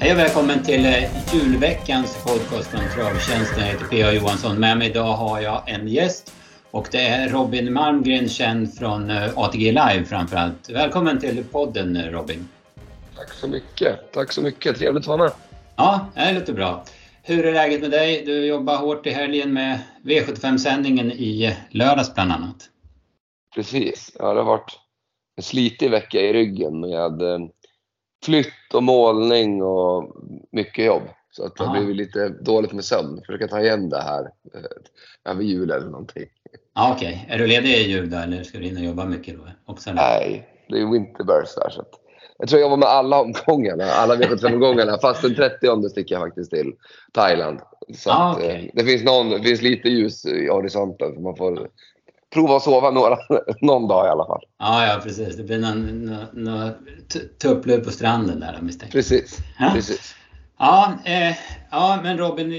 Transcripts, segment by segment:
Hej och välkommen till eh, julveckans podcast från Travtjänsten. Jag heter P.A. Johansson. Med mig idag har jag en gäst och det är Robin Malmgren, känd från eh, ATG Live framförallt. Välkommen till podden eh, Robin. Tack så mycket. Tack så mycket. Trevligt att vara med. Ja, det låter bra. Hur är läget med dig? Du jobbar hårt i helgen med V75-sändningen i lördags bland annat. Precis. Ja, det har varit en slitig vecka i ryggen med flytt och målning och mycket jobb. Så att det har blivit lite dåligt med sömn. Försöka ta igen det här eh, över jul eller någonting. Ja, Okej, okay. är du ledig i jul då eller ska du in och jobba mycket då? Också, Nej, det är winterburst där. Så att jag tror jag jobbar med alla omgångarna, alla V75-omgångarna. Fast den 30 sticker jag faktiskt till Thailand. Så ah, okay. att, eh, det, finns någon, det finns lite ljus i horisonten. Så man får prova att sova några, någon dag i alla fall. Ja, ja precis. Det blir någon, någon, någon tupplur på stranden där misstänker Precis. Ja. precis. Ja, eh, ja, men Robin,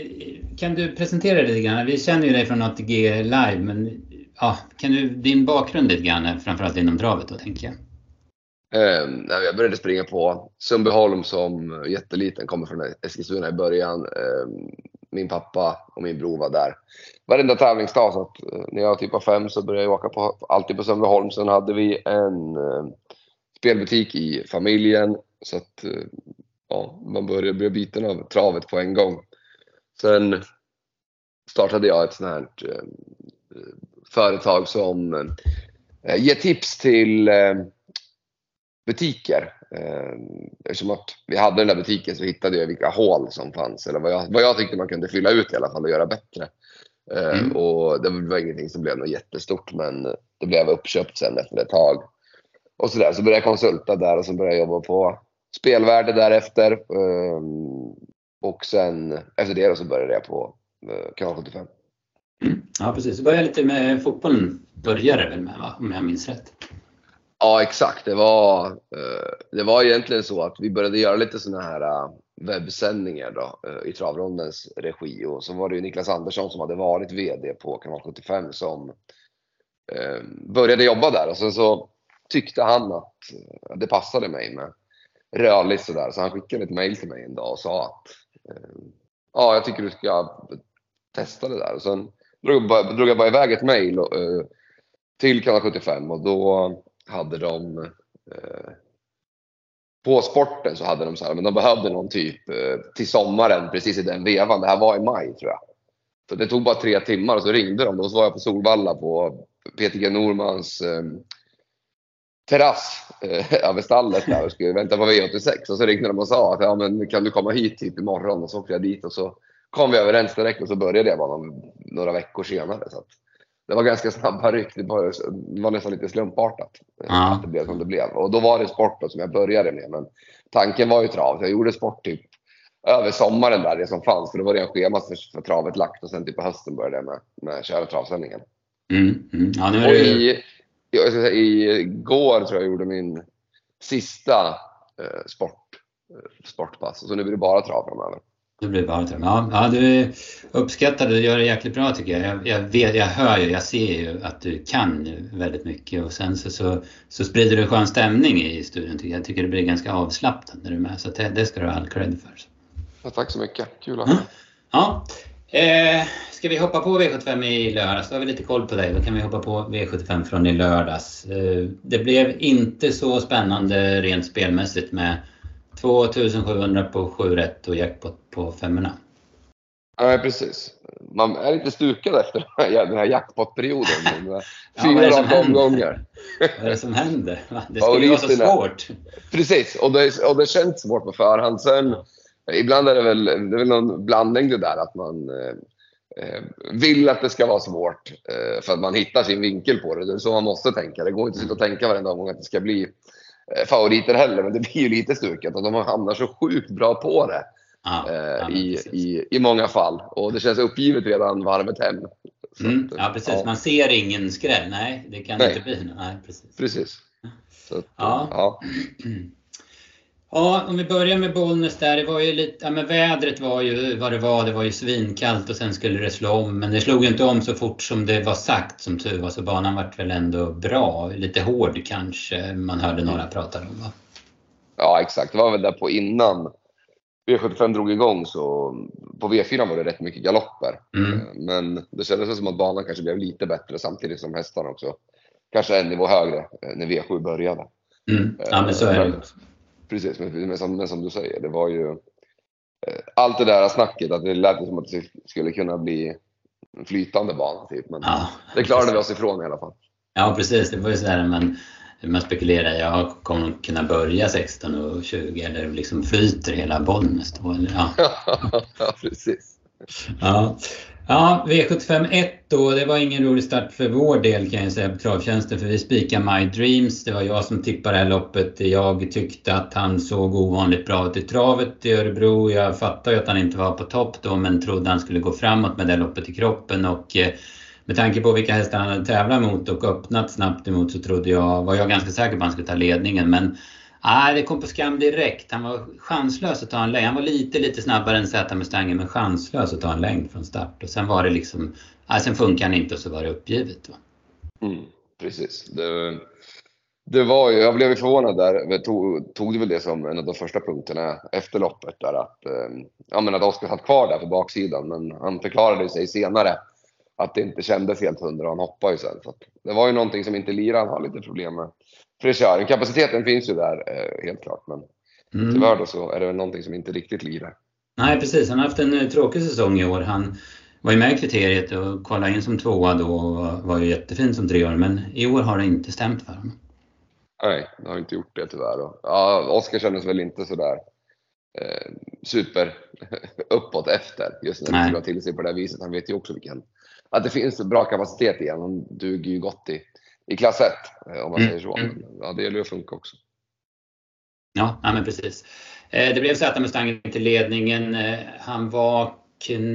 kan du presentera dig lite grann? Vi känner ju dig från ATG Live, men ja, kan du din bakgrund lite grann, framförallt inom travet då, tänker jag? Eh, jag började springa på Sundbyholm som jätteliten, kommer från Eskilstuna i början. Eh, min pappa och min bror var där varenda tävlingsdag. Så att, eh, när jag typ var fem så började jag åka på, alltid på Sundbyholm. Sen hade vi en eh, spelbutik i familjen. Så att eh, ja, man började bli biten av travet på en gång. Sen startade jag ett sånt här eh, företag som eh, ger tips till eh, butiker. Eftersom att vi hade den där butiken så hittade jag vilka hål som fanns, eller vad jag, vad jag tyckte man kunde fylla ut i alla fall och göra bättre. Eh, mm. Och det var ingenting som blev något jättestort, men det blev uppköpt sen efter ett tag. Och så, där. så började jag konsulta där och så började jag jobba på spelvärde därefter. Eh, och sen efter det så började jag på eh, kanal 75. Mm. Ja precis, du började lite med fotbollen, började väl med va? om jag minns rätt? Ja, exakt. Det var, eh, det var egentligen så att vi började göra lite sådana här eh, webbsändningar då, eh, i Travrondens regi. Och så var det ju Niklas Andersson som hade varit VD på Kanal 75 som började jobba där. Och sen så tyckte han att det passade mig med rörligt sådär. Så han skickade ett mail till mig en dag och sa att ja, jag tycker du ska testa det där. Och sen drog, drog jag bara iväg ett mail till Kanal 75 och då hade de eh, på sporten så hade de så här, men de behövde någon typ eh, till sommaren precis i den vevan. Det här var i maj tror jag. Så det tog bara tre timmar och så ringde de. Då var jag på Solvalla på Peter G Normans eh, terrass eh, över stallet där och skulle vänta på V86. Och så ringde de och sa att ja, men kan du komma hit typ imorgon? Och så åkte jag dit och så kom vi överens direkt och så började jag bara några, några veckor senare. Så att, det var ganska snabba ryck. Det var, det var nästan lite slumpartat ja. att det blev som det blev. Och då var det sport som jag började med. Men tanken var ju trav. Jag gjorde sport typ över sommaren där, det som fanns. För då var det en schema för, för travet lagt och sen typ på hösten började jag med, med köra travsändningen. Mm, mm. Ja, och i, jag ska säga, igår tror jag jag gjorde min sista eh, sport, eh, sportpass. Så nu blir det bara trav framöver. Det blir bara ja, ja, du uppskattar det, du gör det jäkligt bra tycker jag. jag. Jag, vet, jag hör ju, jag ser ju att du kan väldigt mycket och sen så, så, så sprider du skön stämning i studion tycker jag. Jag tycker det blir ganska avslappnat när du är med så det, det ska du ha all cred för. Ja, tack så mycket, kul att höra. Ja. Eh, ska vi hoppa på V75 i lördags? Då har vi lite koll på dig. Då kan vi hoppa på V75 från i lördags. Eh, det blev inte så spännande rent spelmässigt med 2700 på 7 rätt och jackpot på femmorna. Nej, precis. Man är lite stukad efter den här jackpot-perioden. Fyra ja, omgångar. Vad är det som händer? Det skulle ju vara så svårt. Precis, och det, och det känns svårt på förhand. Sen, ibland är det väl, det är väl någon blandning det där att man eh, eh, vill att det ska vara svårt eh, för att man hittar sin vinkel på det. Det är så man måste tänka. Det går inte att sitta och tänka varenda gång att det ska bli Eh, favoriter heller, men det blir ju lite stuket och de hamnar så sjukt bra på det. Ja, eh, i, i, I många fall. Och det känns uppgivet redan varvet hem. Mm, ja precis, ja. man ser ingen skräll. Nej, det kan Nej. inte bli. Nej, precis. precis. Så, ja. ja. Om vi börjar med Bollnäs där. Det var ju lite, ja, men vädret var ju vad det var. Det var ju svinkallt och sen skulle det slå om. Men det slog inte om så fort som det var sagt som tur var. Så banan vart väl ändå bra. Lite hård kanske man hörde några prata om va? Ja exakt, det var väl där på innan V75 drog igång så på V4 var det rätt mycket galopper. Mm. Eh, Men det kändes som att banan kanske blev lite bättre samtidigt som hästarna också kanske en nivå högre eh, när V7 började. Mm. Ja, men så är det ju. Precis, men, men, som, men som du säger, det var ju eh, allt det där snacket att det lät som att det skulle kunna bli en flytande bana typ. Men Ja, det klarade vi oss ifrån i alla fall. ja, precis. Det var ju sådär man, man spekulerar, jag kommer kunna börja 16 och 20 eller liksom flyter hela Bollnäs då. Eller, ja. ja, precis. Ja ja, V75 då, det var ingen rolig start för vår del kan jag säga på travtjänsten för vi spikade My Dreams. Det var jag som tippade det här loppet. Jag tyckte att han såg ovanligt bra ut i travet i Örebro. Jag fattar ju att han inte var på topp då men trodde han skulle gå framåt med det loppet i kroppen och eh, med tanke på vilka hästar han hade tävlat mot och öppnat snabbt emot så trodde jag, var jag ganska säker på att han skulle ta ledningen men Nej, det kom på skam direkt. Han var chanslös att ta en längd. Han var lite, lite snabbare än Z Mustangen men chanslös att ta en längd från start. Och sen var det liksom, nej, sen funkar han inte och så var det uppgivet. Va? Mm, precis. Det, det var ju, jag blev ju förvånad där. Jag tog, tog det väl det som en av de första punkterna efter loppet där att, eh, ja, men att Oskar satt kvar där på baksidan men han förklarade sig senare att det inte kändes helt hundra och han hoppade ju sen. Så att det var ju någonting som inte liran har lite problem med frisören. Kapaciteten finns ju där eh, helt klart men Mm. tyvärr då så är det väl någonting som inte riktigt lirar. Nej precis, han har haft en eh, tråkig säsong i år. Han var ju med i kriteriet och kvalade in som tvåa då och var ju jättefin som treåring men i år har det inte stämt för honom. Nej, det har inte gjort det tyvärr. Och, ja, Oskar kändes väl inte sådär eh, super uppåt efter just när Nej. det skulle ha till sig på det här viset. Han vet ju också vilken, att det finns bra kapacitet i honom. Han duger ju gott i, i klass 1 eh, om man Mm, säger så. mm. Ja, det gäller ju att funka också. Ja, ja men precis. Eh, Det blev Z Mustangen till ledningen. Eh, Han var,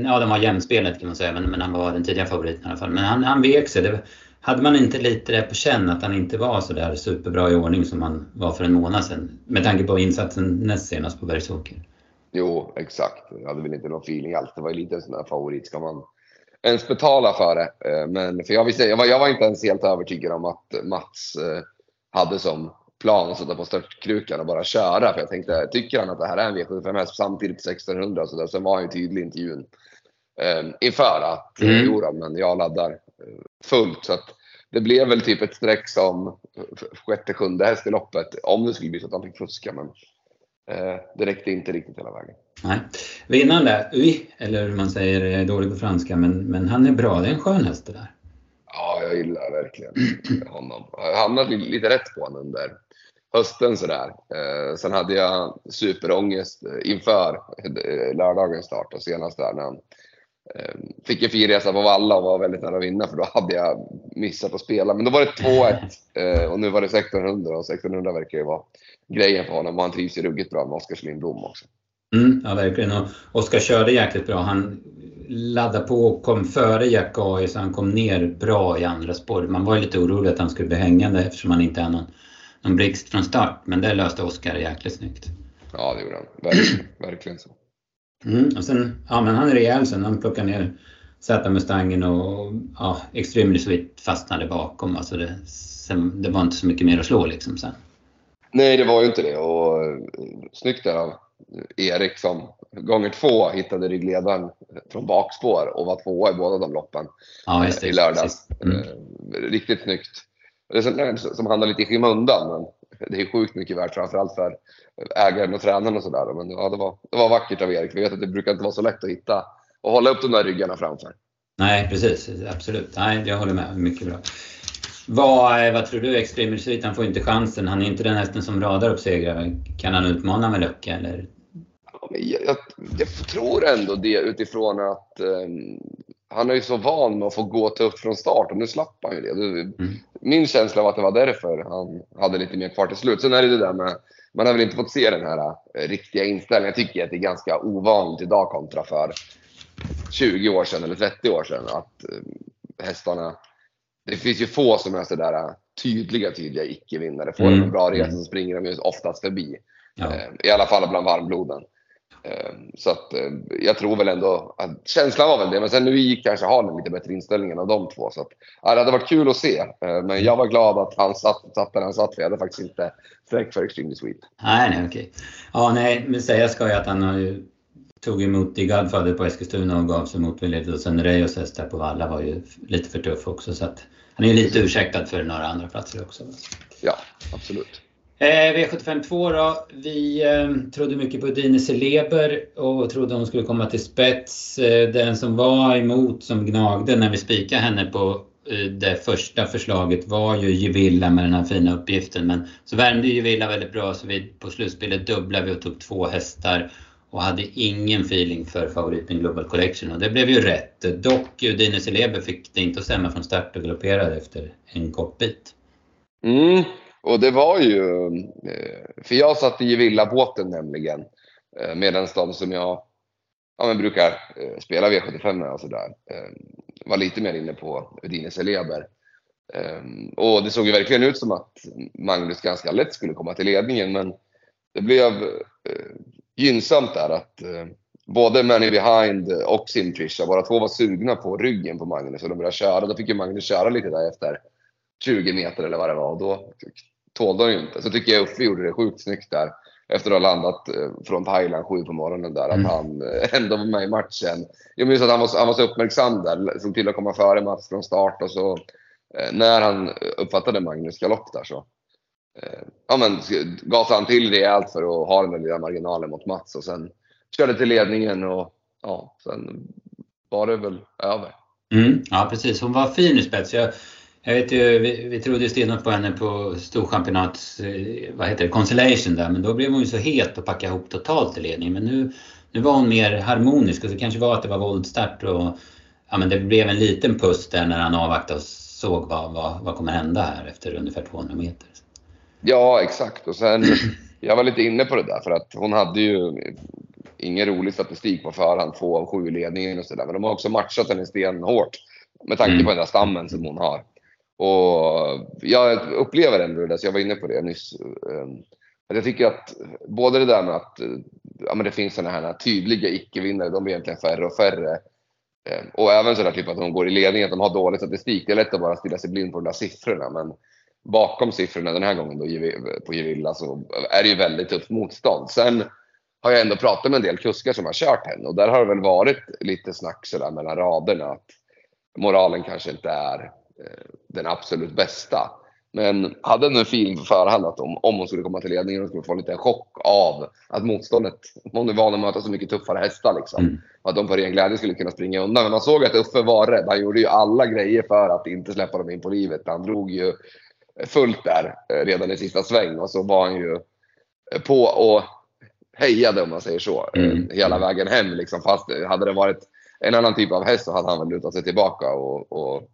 ja den var jämspelet kan man säga, men, men han var den tidiga favoriten i alla fall. Men han, han vek sig. Det, hade man inte lite det på känn att han inte var så där superbra i ordning som han var för en månad sedan? Med tanke på insatsen näst senast på Bergsåker. Jo, exakt. Jag hade väl inte någon feeling alls. Det var ju lite en sån här favorit. Ska man ens betala för det? Eh, Men för jag, visste, jag, var, jag var inte ens helt övertygad om att Mats eh, hade som plan att sätta på störtkrukan och bara köra. För jag tänkte, tycker han att det här är en V75 häst samtidigt 1600 och så där. Sen var han ju tydlig i intervjun eh, inför att Mm. jodå, men jag laddar fullt. Så att det blev väl typ ett streck som sjätte, sjunde häst i loppet. Om det skulle bli så att han fick fuska. Men det räckte inte riktigt hela vägen. Nej. Vinnaren där, Ui, eller hur man säger, jag är dålig på franska, men, men han är bra. Det är en skön häst det där. Ja, jag gillar verkligen honom. Jag hamnade li- lite rätt på honom under hösten sådär. Eh, sen hade jag superångest eh, inför eh, lördagens start och senast där när han eh, fick en fin resa på Valla och var väldigt nära att vinna för då hade jag missat att spela. Men då var det 2-1 eh, och nu var det 1600 och 1600 verkar ju vara grejen för honom han trivs ju ruggigt bra med Oskar Lindblom också. Mm, ja, verkligen. Och Oskar körde jäkligt bra. Han laddade på och kom före Jack AI så han kom ner bra i andra spår. Man var ju lite orolig att han skulle bli hängande eftersom han inte är någon, någon blixt från start. Men det löste Oskar jäkligt snyggt. Ja, det gjorde han. Verkligen, verkligen så. Mm, och sen, ja men han är rejäl sen. Han plockar ner Z-mustangen och ja, Extremely Sweet fastnade bakom. Alltså det, sen, det var inte så mycket mer att slå liksom sen. Nej, det var ju inte det. Och eh, snyggt där av Erik som gånger två hittade ryggledaren från bakspår och var tvåa i båda de loppen Ja, just det. i lördags. Mm. Eh, Riktigt snyggt. Det är sånt där som handlar lite i skymundan, men det är sjukt mycket värt framförallt för ägaren och tränaren och sådär. Men ja, det var, det var vackert av Erik. Vi vet att det brukar inte vara så lätt att hitta och hålla upp de där ryggarna framför. Nej, precis. Absolut. Nej, jag håller med. Mycket bra. Vad, vad tror du? Extreme Sweet, han får inte chansen. Han är inte den hästen som radar upp segrar. Kan han utmana med lucka eller? Jag, jag, jag tror ändå det utifrån att ehm, han är ju så van med att få gå tufft från start och nu slapp han ju det. det. Min känsla var att det var därför han hade lite mer kvar till slut. Sen är det det där med, man har väl inte fått se den här eh, riktiga inställningen. Jag tycker att det är ganska ovanligt idag kontra för 20 år sedan eller 30 år sedan att eh, hästarna det finns ju få som är sådär eh, tydliga, tydliga icke-vinnare. Får Mm. de en bra resa så springer de ju oftast förbi. Ja. Eh, I alla fall bland varmbloden. Ehm, så att eh, jag tror väl ändå att känslan var väl det. Men sen nu gick kanske Halen lite bättre inställningen av de två. Så att, ja, det hade varit kul att se. Men jag var glad att han satt, satt där han satt. För jag hade faktiskt inte sträck för Extremely Sweet. Nej, nej, okej. Ja, nej, men säga ska jag att han har ju tog emot i Godfather på Eskilstuna och gav sig motvilligt. Och sen Reyos häst där på Valla var ju lite för tuff också. Så att han är ju lite ursäktad för några andra platser också. Ja, absolut. Eh, V75 2 då. Vi eh, trodde mycket på Dine Celeber och trodde hon skulle komma till spets. Eh, den som var emot, som gnagde när vi spikade henne på eh, det första förslaget var ju Gevilla med den här fina uppgiften. Men så värmde Gevilla väldigt bra så vi på slutspelet dubblade vi och tog två hästar och hade ingen feeling för favoriten Global Collection och det blev ju rätt. Dock Dine Celeber fick det inte att stämma från start och galopperade efter en kort bit. Mm. Och det var ju, eh, för jag satt i villabåten nämligen, eh, medan de som jag ja, men brukar eh, spela V75 med och sådär, var lite mer inne på Udines Eleber. Och det såg ju verkligen ut som att Magnus ganska lätt skulle komma till ledningen, men det blev gynnsamt där att både Manny Behind och Simtrisha, bara två var sugna på ryggen på Magnus och de började köra. Då fick ju Magnus köra lite där efter 20 meter eller vad det var och då tålde han ju inte. Så tycker jag Uffe gjorde det sjukt snyggt där. Efter att ha landat eh, från Thailand sju på morgonen där. Mm. Att han eh, ändå var med i matchen. Jag minns att han var, han var så uppmärksam där. Såg till att komma före Mats från start och så eh, när han uppfattade Magnus galopp där så Eh, ja, men, gasade han till rejält för att ha den där lilla marginalen mot Mats och sen körde till ledningen och ja, sen var det väl över. Mm, ja precis, hon var fin i spets. Jag jag vet ju, vi, vi trodde stenhårt på henne på storchampionats, eh, vad heter det, consolation där, men då blev hon ju så het och packade ihop totalt i ledningen. Men nu, nu var hon mer harmonisk och det kanske var att det var våldstart och ja, men det blev en liten puss där när han avvaktade och såg vad, vad, vad kommer hända här efter ungefär 200 meter. Ja, exakt. Och sen, jag var lite inne på det där för att hon hade ju ingen rolig statistik på förhand, två av sju ledningen och sådär. Men de har också matchat henne stenhårt med tanke mm. på den där stammen som hon har. Och jag upplever ändå det, så jag var inne på det nyss. Ehm, att jag tycker att både det där med att ja, men det finns sådana här tydliga icke-vinnare, de blir egentligen färre och färre. Ehm, och även sådär typ att de går i ledning, att de har dålig statistik. Det är lätt att bara stirra sig blind på de där siffrorna. Men bakom siffrorna den här gången då, på Gevilla så är det ju väldigt tufft motstånd. Sen har jag ändå pratat med en del kuskar som har kört henne och där har det väl varit lite snack sådär mellan raderna att moralen kanske inte är Eh, den absolut bästa. Men hade en feeling på förhand att om, om hon skulle komma till ledningen och skulle få lite chock av att motståndet, hon är van att möta så mycket tuffare hästar liksom. Mm. Att de på ren glädje skulle kunna springa undan. Men man såg att Uffe var rädd. Han gjorde ju alla grejer för att inte släppa dem in på livet. Han drog ju fullt där eh, redan i sista sväng och så var han ju på och hejade om man säger så. Mm. Hela vägen hem liksom. Fast hade det varit en annan typ av häst så hade han väl lutat sig tillbaka och, och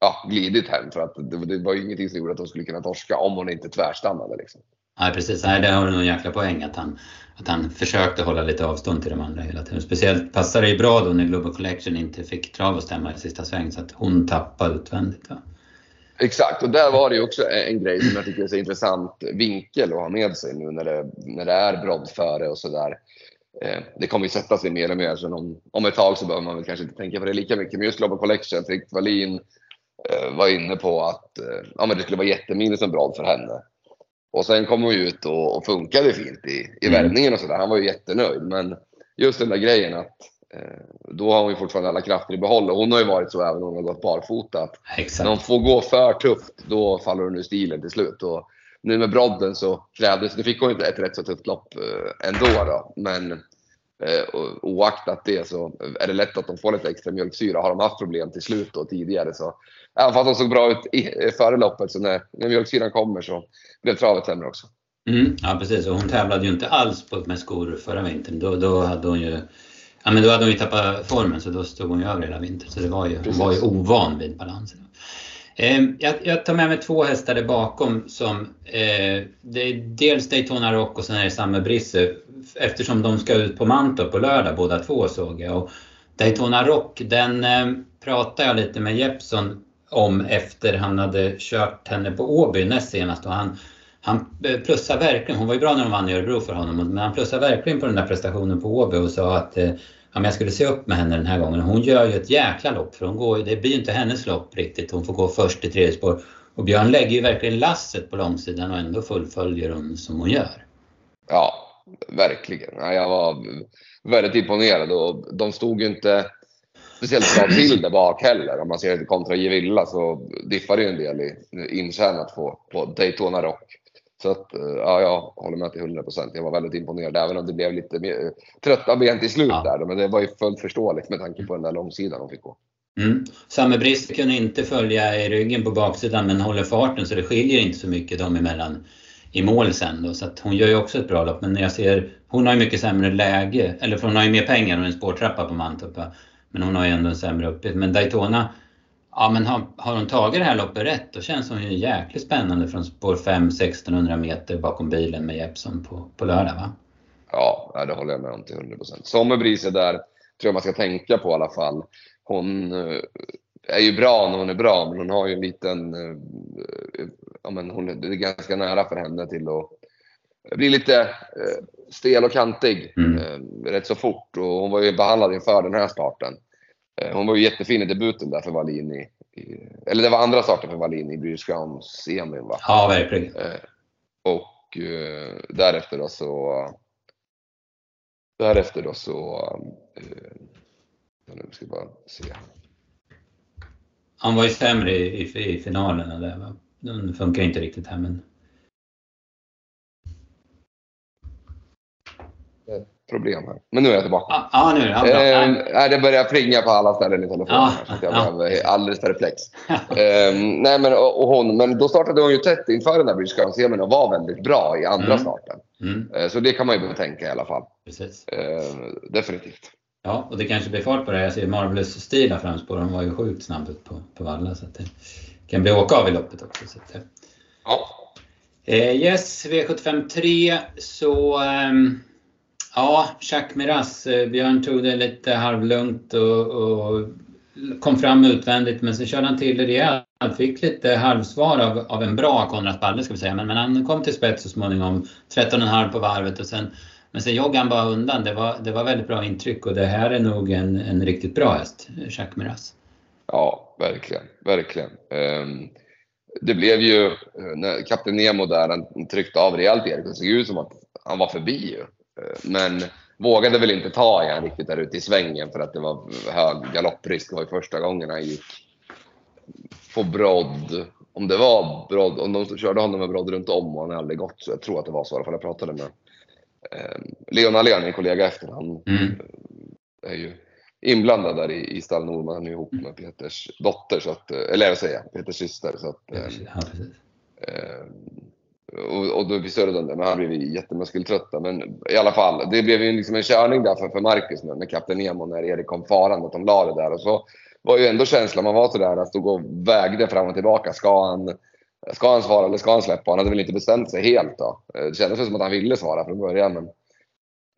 ja, glidit hem. För att det, det var ju ingenting som gjorde att de skulle kunna torska om hon inte tvärstannade. Liksom. Nej precis, Nej, där har du nog en jäkla poäng att han, att han försökte hålla lite avstånd till de andra hela tiden. Speciellt passade det ju bra då när Global Collection inte fick trav att stämma i sista sväng så att hon tappade utvändigt. Va? Exakt, och där var det också en grej som jag tycker är så intressant vinkel att ha med sig nu när det, när det är brodd före och sådär. Eh, det kommer ju sätta sig mer och mer, så om, om ett tag så behöver man väl kanske inte tänka på det lika mycket. Men just Global Collection, Rick Wallin Eh, var inne på att eh, ja, men det skulle vara jätteminus en brad för henne. Och sen kom hon ut och, och funkade fint i, i mm. värmningen och sådär. Han var ju jättenöjd. Men just den där grejen att då har hon ju fortfarande alla krafter i behåll. Och hon har ju varit så även om hon har gått barfota. Att Exakt. när hon får gå för tufft, då faller hon ur stilen till slut. Och nu med brodden så krävdes, nu fick hon inte ett rätt så tufft lopp eh, ändå då. Men eh, oaktat det så är det lätt att de får lite extra mjölksyra. Har de haft problem till slut och tidigare så Även fast de såg bra ut i, före loppet, så när, när mjölksyran kommer så blev travet sämre också. Mm, ja precis, och hon tävlade ju inte alls på, med skor förra vintern. Då, då hade hon ju Ja men då hade hon ju tappat formen så då stod hon ju över hela vintern. Så det var ju, hon var ju ovan vid balansen. Eh, jag, jag, tar med mig två hästar där bakom som eh, det är dels Daytona Rock och sen är det Samme Brisse. Eftersom de ska ut på Mantorp på lördag båda två såg jag. Och Daytona Rock den eh, pratade jag lite med Jeppson om efter han hade kört henne på Åby näst senast. Och han, han plussar verkligen, hon var ju bra när hon vann i Örebro för honom, men han plussar verkligen på den där prestationen på Åby och sa att eh, ja, jag skulle se upp med henne den här gången. Hon gör ju ett jäkla lopp för hon går, det blir ju inte hennes lopp riktigt. Hon får gå först i tredje spår. Och Björn lägger ju verkligen lasset på långsidan och ändå fullföljer hon som hon gör. Ja, verkligen. Jag var väldigt imponerad och de stod ju inte speciellt bra till där bak heller. Om man ser det kontra Gevilla så diffar det ju en del i intjänat på, på Daytona Rock. Så att, eh, ja, jag håller med till 100 procent. Jag var väldigt imponerad, även om det blev lite mer, trötta ben till slut ja. där. Men det var ju fullt förståeligt med tanke på den där långsidan de fick gå. Mm. Samme Brist kunde inte följa i ryggen på baksidan men håller farten så det skiljer inte så mycket dem emellan i mål sen då. Så hon gör ju också ett bra lopp. Men jag ser, hon har ju mycket sämre läge, eller för hon har ju mer pengar och en spårtrappa på Mantorp. Men hon har ju ändå en sämre uppgift. Men Daytona, ja men har, har hon tagit det här loppet rätt då känns hon ju jäkligt spännande från spår 5 1600 meter bakom bilen med Jeppson på, på lördag va? Ja, det håller jag med om till 100 procent. Sommerbris är där, tror jag man ska tänka på i alla fall. Hon eh, är ju bra när hon är bra, men hon har ju en liten... Eh, ja, men hon, det är ganska nära för henne till att bli lite eh, stel och kantig mm. rätt så fort. Och hon var ju behandlad inför den här starten. Hon var ju jättefin i debuten där för Wallin eller det var andra starten för Wallin i British semin va? Ja, verkligen. Och därefter då så Därefter då så nu ska bara se. Han var ju sämre i, i, i finalen. Där, Den funkar inte riktigt här men... Problem här. Men nu är jag tillbaka. Ja, ah, nu är det. Eh, det börjar plinga på alla ställen i telefonen. Ah, så jag ah. blev alldeles perplex. eh, nej, men, och, och, hon, men då startade hon ju tätt inför den där British och var väldigt bra i andra mm. starten. Mm. Eh, så det kan man ju tänka i alla fall. Precis. Eh, definitivt. Ja, och det kanske blir fart på det. Jag ser Marvelous Steel här framspår. De var ju sjukt snabbt ut på, på Valla. Så det kan bli åka av i loppet också. Så att, ja. Eh, yes, V75 3 så... Ja, Jacques Miras. Eh, Björn tog det lite halvlugnt och, och kom fram utvändigt men sen körde han till det rejält. Fick lite halvsvar av, av en bra Konrad Balle ska vi säga. Men, men han kom till spets så småningom. 13,5 på varvet och sen men sen joggade han bara undan. Det var, det var väldigt bra intryck och det här är nog en, en riktigt bra häst, Jacques Miras. Ja, verkligen. Verkligen. Um, det blev ju, eh, när Kapten Nemo där, han tryckte av rejält Erik. Det såg ut som att han var förbi ju. Uh, men vågade väl inte ta i han riktigt där ute i svängen för att det var hög galopprisk. Det var ju första gången han gick på brodd. Om det var brodd, om de körde honom med brodd runt om och han aldrig gått så jag tror att det var så i alla fall. Jag pratade med Eh, Leon Allén, en kollega efter, han mm. Eh, är ju inblandad där i, i Stall Norman. Han är ihop med Peters dotter, så att, eh, eller jag säga, Peters syster. Så att, ja, eh, och, och då vi störde den där, men han blev jättemuskeltrötta. Men i alla fall, det blev ju liksom en körning där för, för Marcus med, med Kapten Nemo när Erik kom farande, att de la det där. Och så var ju ändå känslan, man var sådär, att stod och vägde fram och tillbaka. Ska han Ska han svara eller ska han släppa? Han hade väl inte bestämt sig helt då. Eh, det kändes som att han ville svara från början men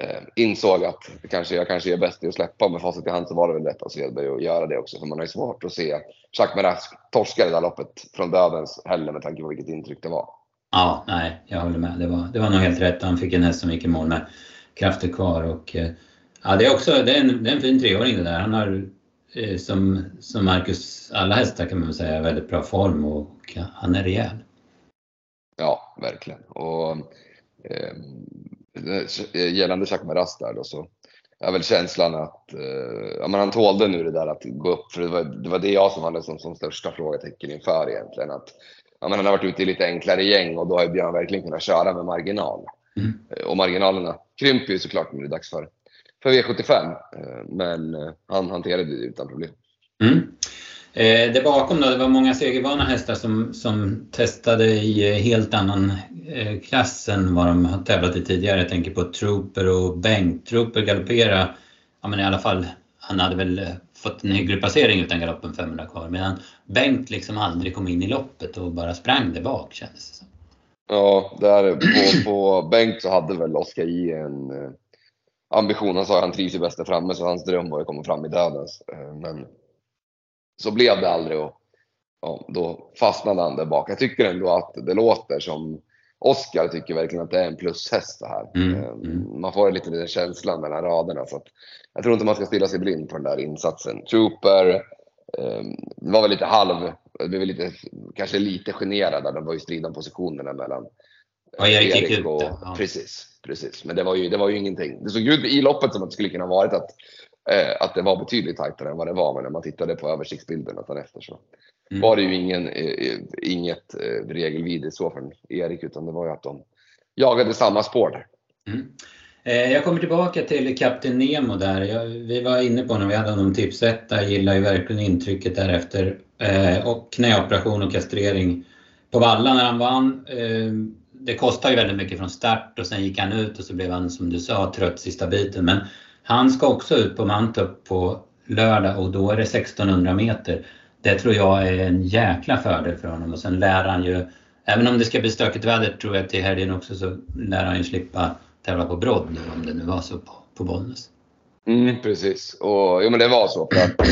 eh, insåg att kanske, jag kanske är bäst i att släppa. Med facit i hand så var det väl lätt av Svedberg att göra det också. För man har ju svårt att se Jacques Merask torska det där loppet från dödens heller med tanke på vilket intryck det var. Ja, nej, jag håller med. Det var, det var nog helt rätt. Han fick en häst som gick i mål med krafter kvar. Och, eh, ja, det är också det är en, det är en fin treåring det där. Han har eh, som, som Marcus alla hästar kan man säga, väldigt bra form och han är rejäl. Ja, verkligen. Och eh, eh gällande Jacques Maras där då så är väl känslan att eh, ja, men han tålde nu det där att gå upp. För det var det, var det jag som hade som, som största frågetecken inför egentligen. Att, ja, men han har varit ute i lite enklare gäng och då har Björn verkligen kunnat köra med marginal. Mm. Och marginalerna krymper ju såklart när det är dags för för V75. Eh, men eh, han hanterade det utan problem. Mm. Eh, det bakom då, det var många segervana hästar som, som testade i helt annan klass än vad de har tävlat i tidigare. Jag tänker på Trooper och Bengt. Trooper galopperade, ja men i alla fall, han hade väl fått en hygglig placering utan galoppen 500 kvar. Medan Bengt liksom aldrig kom in i loppet och bara sprang där bak kändes det som. Ja, där på, på Bengt så hade väl Oskar J en eh, ambition. Han sa att han trivs ju bäst där framme så hans dröm var att komma fram i dödens. Eh, men så blev det aldrig och ja, då fastnade han där bak. Jag tycker ändå att det låter som Oskar tycker verkligen att det är en plushäst det här. Mm, Ehm, mm. Man får lite den känslan mellan raderna. Så att jag tror inte man ska stirra sig blind på den där insatsen. Trooper ehm, var väl lite halv, blev lite, kanske lite generad där. De var ju strida om positionerna mellan Ja, Erik gick ut och, ja. Precis, precis. Men det var, ju, det var ju ingenting. Det såg ut i loppet som att det skulle kunna varit att, eh, att det var betydligt tajtare än vad det var. Men när man tittade på översiktsbilden nästan efter så Mm. var det ju ingen, eh, eh, inget eh, regelvidrigt så från Erik. Utan det var ju att de jagade samma spår där. Mm. Eh, Jag kommer tillbaka till Kapten Nemo där. Jag, vi var inne på när vi hade honom tipsetta. Jag gillar ju verkligen intrycket därefter. Eh, och knäoperation och kastrering på Valla när han vann. Eh, det kostar ju väldigt mycket från start och sen gick han ut och så blev han som du sa trött sista biten. Men han ska också ut på Mantorp på lördag och då är det 1600 meter. Det tror jag är en jäkla fördel för honom och sen lär han ju, även om det ska bli stökigt väder tror jag till helgen också, så lär han ju slippa tävla på brodd nu om det nu var så på, på Bollnäs. Mm, precis. Och, jo, men det var så. För att,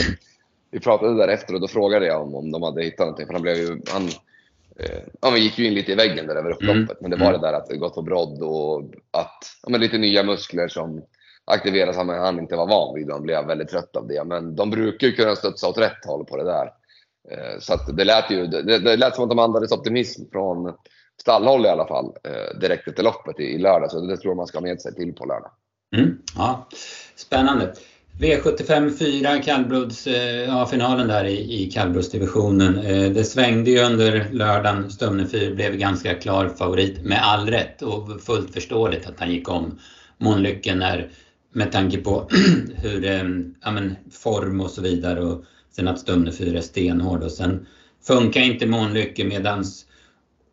vi pratade därefter och då frågade jag om, om de hade hittat någonting. För han, blev ju, han eh, ja, men gick ju in lite i väggen där över upploppet. Mm. Men det var Mm. det där att det gått på brodd och att ja, men lite nya muskler som aktiveras men han inte var van vid. Han blev väldigt trött av det. Men de brukar ju kunna studsa åt rätt håll på det där. Eh, så att det lät ju, det, det lät som att de andades optimism från stallhåll i alla fall. Eh, direkt efter loppet i, i lördag. Så det tror jag man ska ha med sig till på lördag. Mm, ja, spännande. V75 4 kallblods, eh, ja, finalen där i, i kallblodsdivisionen. Det svängde ju under lördagen. Stumne 4 blev ganska klar favorit med all rätt och fullt förståeligt att han gick om Månlycke när med tanke på hur ehm, ja, men, form och så vidare och sen att Stumne 4 är stenhård och sen funkar inte Månlycke medans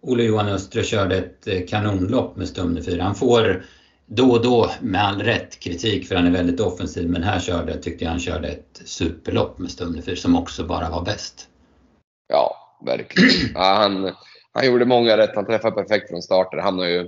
Olle Johan Östre körde ett eh, kanonlopp med Stumne 4. Han får då och då med all rätt kritik för han är väldigt offensiv men här körde, tyckte jag han körde ett superlopp med Stumne 4 som också bara var bäst. Ja, verkligen. Ja, han, han gjorde många rätt. Han träffade perfekt från starten. Han har ju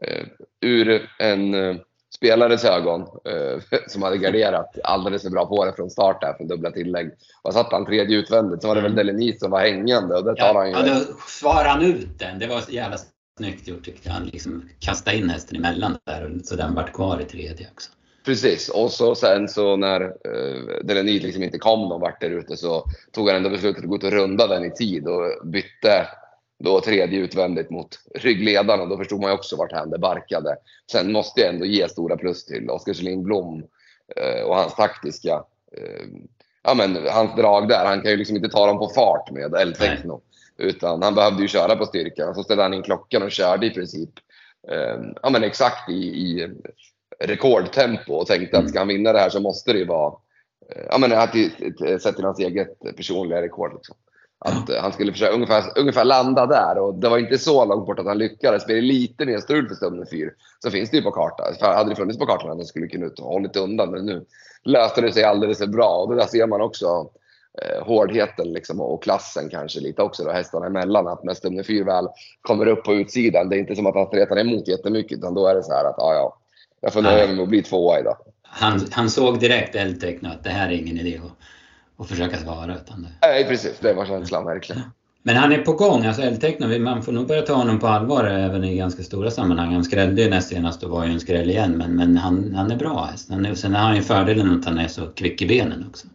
eh, ur en eh, spelares ögon eh, som hade garderat alldeles för bra på det från start där för dubbla tillägg. Och satt han tredje utvändigt så var det väl Delenit som var hängande och det tar han Ja, ju. ja, då svarade han ut den. Det var jävla snyggt gjort tyckte. Han liksom kastade in hästen emellan där så den vart kvar i tredje också. Precis. Och så sen så när eh, Delenit liksom inte kom någon vart där ute så tog han ändå beslutet att gå ut och runda den i tid och bytte då tredje utvändigt mot ryggledaren och då förstod man ju också vart han det barkade. Sen måste jag ändå ge stora plus till Oskar Kjellin Blom eh, och hans taktiska, eh, ja men hans drag där. Han kan ju liksom inte ta dem på fart med El-Techno. Utan han behövde ju köra på styrka. Så ställde han in klockan och körde i princip eh, ja, men exakt i, i rekordtempo och tänkte att ska han vinna det här så måste det ju vara ja, men att sett till hans eget personliga rekord. Liksom. Att eh, han skulle försöka ungefär, ungefär landa där och det var inte så långt bort att han lyckades. Blir det lite mer strul för stunden 4 så finns det ju på kartan. Hade det funnits på kartan hade han skulle kunna ut och hållit undan. Men nu löste det sig alldeles för bra och det där ser man också eh, hårdheten liksom, och klassen kanske lite också då hästarna emellan. Att när Stumne 4 väl kommer upp på utsidan, det är inte som att han stretar emot jättemycket utan då är det så här att ja, ja, jag får nöja mig med att bli tvåa idag. Han, han såg direkt El-Techno att det här är ingen idé att, att försöka svara. Utan det. Nej, precis. Det var känslan verkligen. Men han är på gång, alltså El-Techno, man får nog börja ta honom på allvar även i ganska stora sammanhang. Han skrällde ju näst senast och var ju en skräll igen men, men han, han är bra häst. Han är, sen har han ju fördelen att han är så kvick i benen också.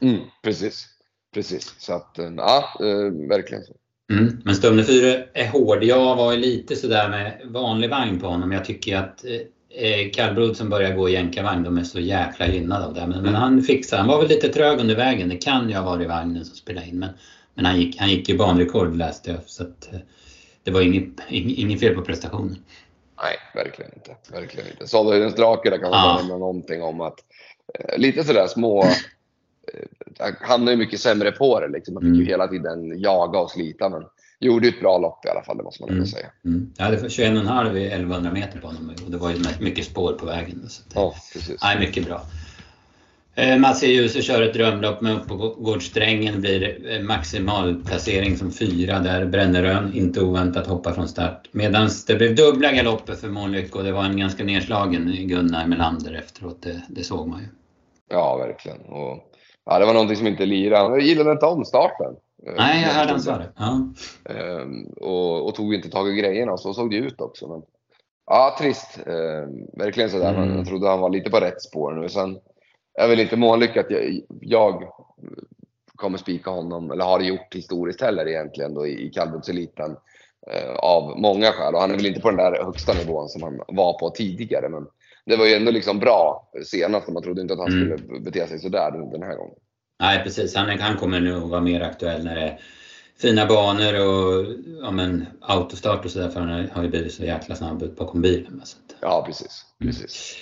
Mm, precis. Precis. Så att, eh, ja, eh, verkligen så. Mm. Men Stumne 4 är hård. Jag var ju lite sådär med vanlig vagn på honom. Jag tycker att eh, kallblod som börjar gå i jänkarvagn, de är så jäkla gynnade av det. Men, men han fixar. Han var väl lite trög under vägen. Det kan ju ha varit vagnen som spelade in. Men, men han, gick, han gick i banrekord läste jag. Så att, eh, det var inget, inget, fel på prestationen. Nej, verkligen inte. Verkligen inte. Sådhöjdens drake, där kan man Ja. nämna någonting om att eh, lite sådär små... Eh, han är ju mycket sämre på det liksom. Man fick ju Mm. hela tiden jaga och slita men gjorde ett bra lopp i alla fall, det måste man Mm. säga. Mm. Jag hade 21,5 i 1100 meter på honom och det var ju mycket spår på vägen. Så att, Ja, precis. Nej, mycket bra. Eh, Mats E. Djuse kör ett drömlopp med uppgårdssträngen. blir eh, maximal placering som fyra där. Brännerön, inte oväntat, hoppar från start. Medan det blev dubbla galopper för Månlycke och det var en ganska nedslagen Gunnar Melander efteråt. Det, det såg man ju. Ja, verkligen. Och, ja, det var någonting som inte lirade. Jag gillade inte omstarten. Nej, jag hörde han sa det. Ja. Ehm, och, och tog inte tag i grejerna så såg det ut också. Men, ja, trist. Ehm, verkligen sådär. Mm. Jag trodde han var lite på rätt spår nu. Sen är väl inte månlyckat att jag, jag kommer spika honom, eller har gjort historiskt heller egentligen då i, i kallblodseliten. Eh, av många skäl. Och han är väl inte på den där högsta nivån som han var på tidigare. Men det var ju ändå liksom bra senast. Man trodde inte att han Mm. skulle bete sig sådär den här gången. Nej, precis. Han, han kommer att vara mer aktuell när det är fina banor och ja, men, autostart och sådär. För han har ju blivit så jäkla snabb ut bakom bilen. Så Ja, precis. precis.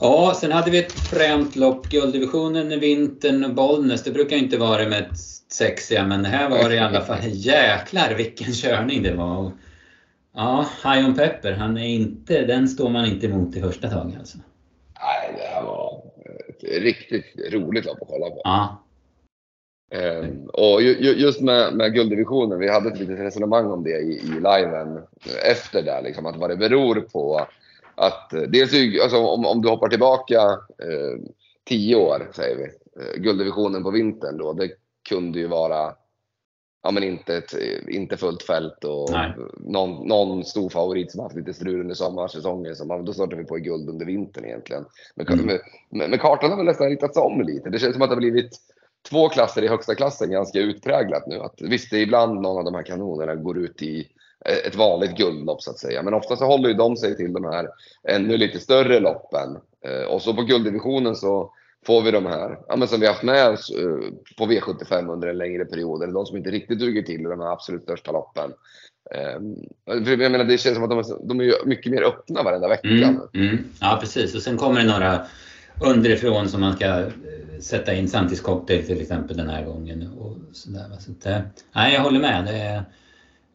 Ja, sen hade vi ett fränt lopp. Gulddivisionen i vintern och Bollnäs. Det brukar inte vara det med sexiga, men här var det i alla fall jäklar vilken körning det var. Och, ja, High on Pepper, han är inte, den står man inte emot i första taget alltså. Nej, det här var ett riktigt roligt lopp att kolla på. Ja, Ehm, och ju, ju, just med, med gulddivisionen, vi hade ett litet resonemang om det i, i liven efter det, liksom, att vad det beror på. Att eh, dels alltså, om, om du hoppar tillbaka eh, tio år, säger vi, eh, gulddivisionen på vintern då, det kunde ju vara ja, men inte, ett, inte fullt fält och Nej. någon, någon stor favorit som haft lite strul under sommarsäsongen. Så man, då startar vi på i guld under vintern egentligen. Men, Mm. men, men kartan har väl nästan ritats om lite. Det känns som att det har blivit två klasser i högsta klassen ganska utpräglat nu. Att, visst, det är ibland någon av de här kanonerna går ut i eh, ett vanligt guldlopp så att säga. Men ofta så håller ju de sig till de här ännu lite större loppen. Eh, Och så på gulddivisionen så får vi de här, ja, men som vi haft med oss eh, på V75 under en längre period. Eller de som inte riktigt duger till i de här absolut största loppen. Eh, Jag menar, det känns som att de är, de är mycket mer öppna varenda vecka. mm, mm. ja precis. Och sen kommer det några underifrån som man ska eh, sätta in Santis cocktail till exempel den här gången. Och sådär, så att, eh, nej, jag håller med. Det är,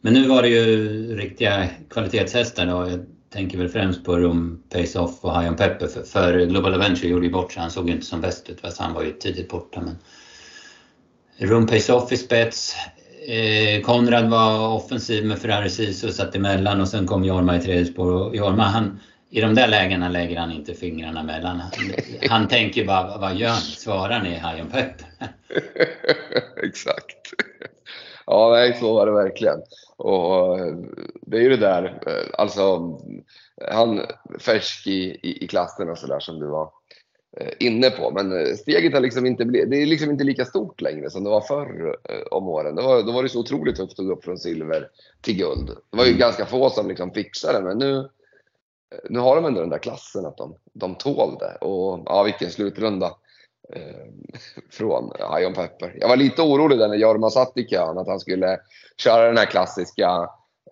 men nu var det ju riktiga kvalitetshästar då. Jag tänker väl främst på Rum, Pace Off och High on Pepper. För, för Global Adventure gjorde ju bort sig. Han såg ju inte som bäst ut. Så han var ju tidigt borta. Men Rum Pace Off i spets. Eh, Konrad var offensiv med Ferrari Sisu och satt emellan och sen kom Jorma i tredje spår. Och Jorma han, i de där lägena lägger han inte fingrarna mellan. Han, han tänker bara, vad gör ni? Svarar ni on Pepper? Exakt. Ja, nej, så var det verkligen. Och eh, det är ju det där, eh, alltså han färsk i, i, i klassen och sådär som du var eh, inne på. Men steget har liksom inte blivit, det är liksom inte lika stort längre som det var förr om åren. Då var, då var det så otroligt tufft att gå upp från silver till guld. Det var ju Mm. ganska få som liksom fixade det, men nu, nu har de ändå den där klassen att de, de tål det. Och ja, vilken slutrunda eh, från High on Pepper. Jag var lite orolig där när Jorma satt i kön att han skulle köra den här klassiska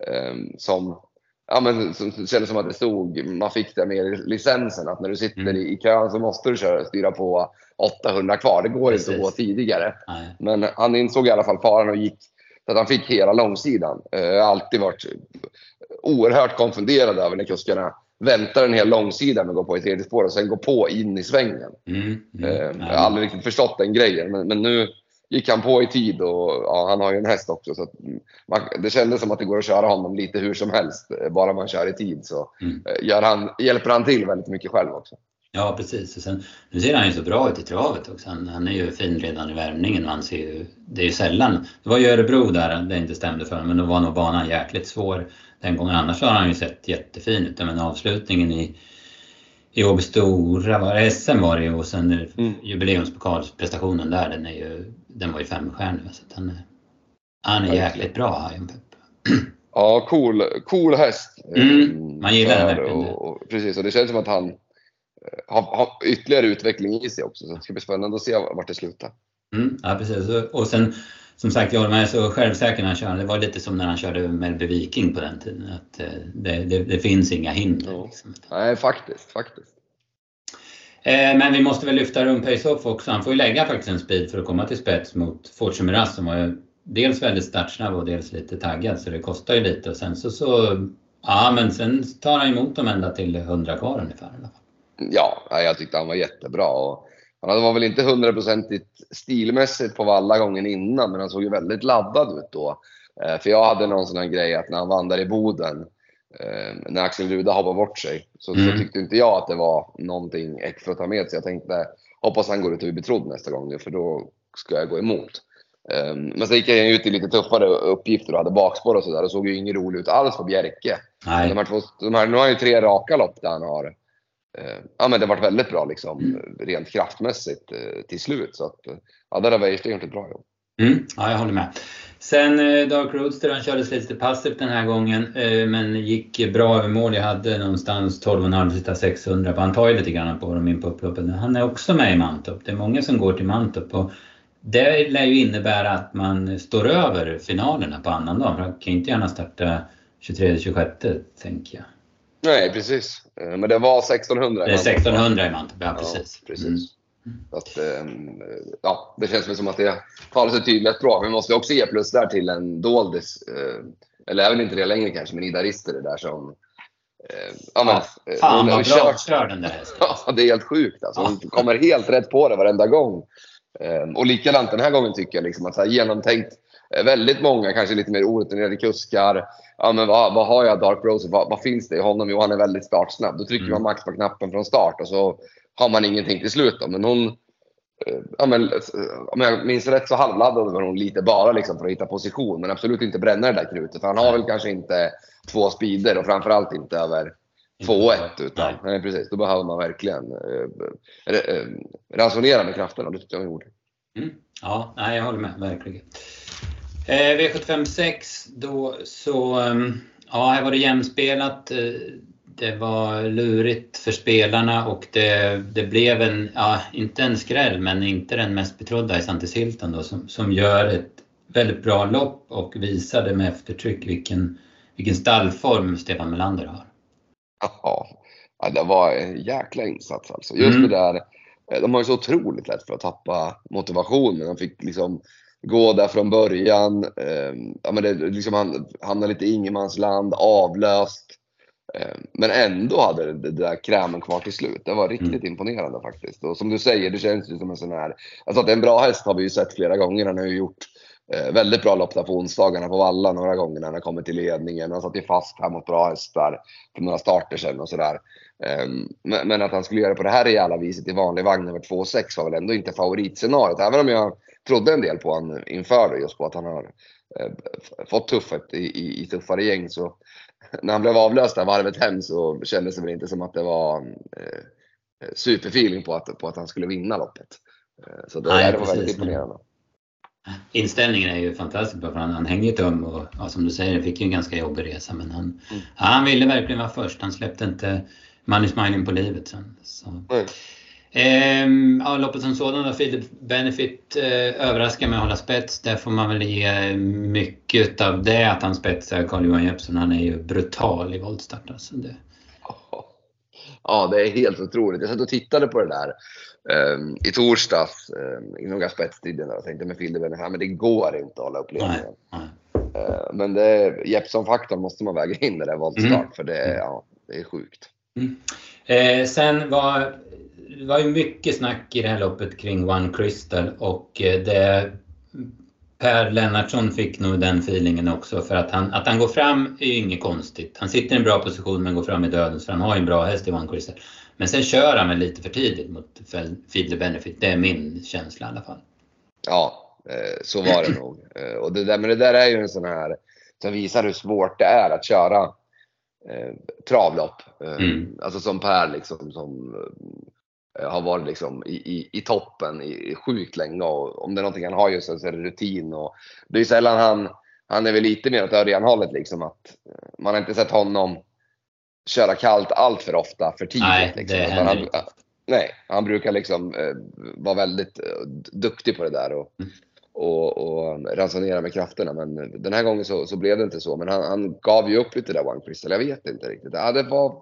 eh, som Ja men som som kändes som att det stod, man fick det med licensen att när du sitter Mm. i, i kön så måste du köra, styra på 800 kvar. Det går inte att gå Precis. tidigare. Nej. Men han insåg i alla fall faran och gick så att han fick hela långsidan. Eh, Jag har alltid varit oerhört konfunderad över när kuskarna väntar en hel långsida med att gå på i tredje spår och sen går på in i svängen. Mm, Eh, mm. Jag har aldrig riktigt förstått den grejen, men, men nu gick han på i tid och ja, han har ju en häst också. Så man, det kändes som att det går att köra honom lite hur som helst, eh, bara man kör i tid. Så Mm. eh, han, hjälper han till väldigt mycket själv också. Ja, precis. Och sen, nu ser han ju så bra ut i travet också. Han, han är ju fin redan i värmningen. Han ser ju, det är ju sällan... Det var ju Örebro där det inte stämde för honom, men då var nog banan jäkligt svår den gången. Annars har han ju sett jättefin ut. Men avslutningen i, i Åby Stora, var det SM var det ju och sen Mm. jubileumspokalsprestationen där, den, är ju, den var ju femstjärnig. Så han, är- han är jäkligt bra, Iron Pep. Ja, cool, cool häst. Mm, man gillar den För- verkligen. Och, och, precis, och det känns som att han har, har ytterligare utveckling i sig också. Så det ska bli spännande att se vart det slutar. Mm, ja, precis. Och- sen som sagt, Jorma är så självsäker när han kör. Det var lite som när han körde Melby Viking på den tiden. Att eh, det, det, det finns inga hinder. Liksom. Nej, faktiskt. faktiskt. Eh, men vi måste väl lyfta Rum Pace-Off också. Han får ju lägga faktiskt en speed för att komma till spets mot Fortune Miraz som var ju dels väldigt startsnabb och dels lite taggad. Så det kostar ju lite. Och sen så, så ja men sen tar han emot dem ända till 100 kvar ungefär. i alla fall. Ja, jag tyckte han var jättebra. Och han var väl inte hundraprocentigt stilmässigt på alla gången innan, men han såg ju väldigt laddad ut då. Eh, För jag hade någon sån här grej att när han vann där i Boden, eh, när Axel Ruda hoppade bort sig, så, Mm. så tyckte inte jag att det var någonting extra att ta med sig. Jag tänkte, hoppas han går ut och blir betrodd nästa gång nu, för då ska jag gå emot. Um, men sen gick jag ut i lite tuffare uppgifter och hade bakspår och sådär. Det såg ju inget roligt ut alls på Bjerke. Nej. De här två, de här, nu har han ju tre raka lopp där han har Eh, ja men det har varit väldigt bra liksom mm. rent kraftmässigt eh, till slut. Så att, eh, ja där har Wäjersten gjort ett bra jobb. Mm, ja, jag håller med. Sen eh, Dark Roadster, han kördes lite passivt den här gången eh, men gick bra över mål. Jag hade någonstans 12,5 sista 600 på. Han tar ju lite grann på dem in på upploppet. Han är också med i Mantorp. Det är många som går till Mantorp. Och det lär ju innebära att man står över finalerna på annandagen. För han kan ju inte gärna starta 23-26 tänker jag. Nej precis. Eh, men det var 1600 Det är 1600 i Mantorp, ja precis. Ja, precis. Mm. Att, ehm, ja, det känns väl som att det talar sig tydligt. Men vi måste också ge plus där till en doldis. Eh, eller väl inte det längre kanske, men Ida Rister är där som... Eh, ja, men, ja, fan vad bra kör den där hästen. Ja, det är helt sjukt alltså. Hon kommer helt rätt på det varenda gång. Och likadant den här gången tycker jag liksom att så här, genomtänkt. Eh, väldigt många, kanske lite mer orutinerade kuskar. Ja, men vad, vad har jag Dark Rose? Vad, vad, finns det i honom? Jo, han är väldigt startsnabb. Då trycker mm. man max på knappen från start och så har man ingenting till slut. Då. Men hon, eh, ja, men, om jag minns rätt så halvladdade var hon lite bara liksom för att hitta position. Men absolut inte bränna det där krutet. För han har väl kanske inte två speeder och framförallt inte över 2-1. Utan, nej. nej. precis, då behöver man verkligen eh, eh, ransonera med krafterna. Det tyckte jag hon gjorde. Mm. Ja, nej, jag håller med, verkligen. Eh, V75 6, då så, ehm, ja, här var det jämspelat. Eh, det var lurigt för spelarna och det, det blev en, ja, inte en skräll, men inte den mest betrodda i Santis Hilton då, som, som gör ett väldigt bra lopp och visade med eftertryck vilken, vilken stallform Stefan Melander har. Ja, det var en jäkla insats alltså. Just mm. det där, de har ju så otroligt lätt för att tappa motivationen. De fick liksom gå där från början. Eh, ja, men det, liksom han hamnade lite i ingenmansland, avlöst. Eh, men ändå hade det där krämen kvar till slut. Det var riktigt mm. imponerande faktiskt. Och som du säger, det känns ju som en sån här... Alltså att det en bra häst har vi ju sett flera gånger. Han har ju gjort eh, väldigt bra lopp där på onsdagarna på Valla några gånger när han har kommit till ledningen. Han satt ju fast här mot bra hästar för några starter sedan och sådär. Eh, men att han skulle göra på det här rejäla viset i vanlig vagn över 2,6 var väl ändå inte favoritscenariot. Även om jag trodde en del på honom inför det, just på att han har fått tuffet i, i, i tuffare gäng så när han blev avlöst där varvet hem så kändes det väl inte som att det var eh, superfeeling på att, på att han skulle vinna loppet. Eh, så det, Nej, det var väldigt imponerande. Inställningen är ju fantastisk för han, han hänger ju tum och ja, som du säger, fick ju en ganska jobbig resa men han, mm. ja, han ville verkligen vara först. Han släppte inte Money Smiling på livet sen. Så. Mm. Ehm, ja, loppet som sådant, Philip Benefit eh, överraskar med att hålla spets. Där får man väl ge mycket av det att han spetsar Carl-Johan Jeppsson. Han är ju brutal i voltstart. Alltså det... Ja, det är helt otroligt. Jag satt och tittade på det där um, i torsdags um, i några spetstider och tänkte med Philip Benefit, men det går inte att hålla upp ledningen. Uh, men Jeppsson-faktorn måste man väga in när det är voltstart mm. för det, ja, det är sjukt. Mm. Eh, sen var det var ju mycket snack i det här loppet kring One Crystal och eh, det Per Lennartsson fick nog den feelingen också för att han, att han går fram är ju inget konstigt. Han sitter i en bra position men går fram i dödens för han har ju en bra häst i One Crystal. Men sen kör han väl lite för tidigt mot Fiedler Benefit. Det är min känsla i alla fall. Ja, eh, så var det nog. Eh, och det där, men det där är ju en sån här som visar hur svårt det är att köra eh, travlopp. Mm. Alltså som Per liksom som Eh, har varit liksom i, i, i toppen i, i sjukt länge och om det är någonting han har just så är det rutin och det är sällan han, han är väl lite mer åt Örjan-hållet liksom att eh, man har inte sett honom köra kallt allt för ofta för tidigt. Nej, liksom. det han, inte. Nej, han brukar liksom eh, vara väldigt eh, duktig på det där och, mm. Och, och ransonera med krafterna. Men den här gången så, så blev det inte så. Men han, han gav ju upp lite där One Crystal. Jag vet inte riktigt. Ja, det var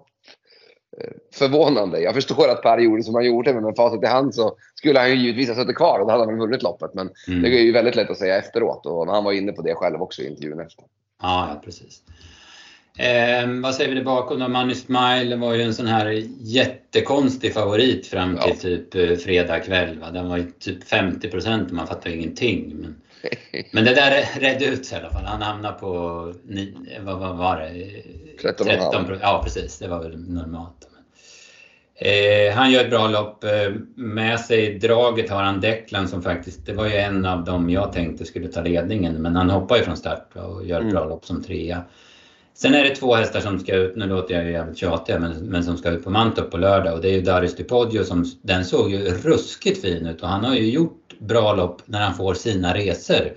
förvånande. Jag förstår att Per gjorde som han gjorde, men med facit i hand så skulle han ju givetvis ha suttit kvar och då hade han vunnit loppet. Men mm. det är ju väldigt lätt att säga efteråt och han var inne på det själv också i intervjun efter. Ja precis. Eh, vad säger vi där bakom? Money Smile var ju en sån här jättekonstig favorit fram till ja. typ eh, fredag kväll. Va? Den var ju typ 50 procent och man fattar ingenting. Men, men det där redde ut sig i alla fall. Han hamnade på, vad, vad var det? 13, 13 Ja precis, det var väl normalt. Eh, han gör ett bra lopp. Eh, med sig draget har han Declan som faktiskt, det var ju en av dem jag tänkte skulle ta ledningen. Men han hoppar ju från start och gör ett mm. bra lopp som trea. Sen är det två hästar som ska ut, nu låter jag ju jävligt tjatig, men, men som ska ut på Mantorp på lördag och det är ju Darius Dipodio som, den såg ju ruskigt fin ut och han har ju gjort bra lopp när han får sina resor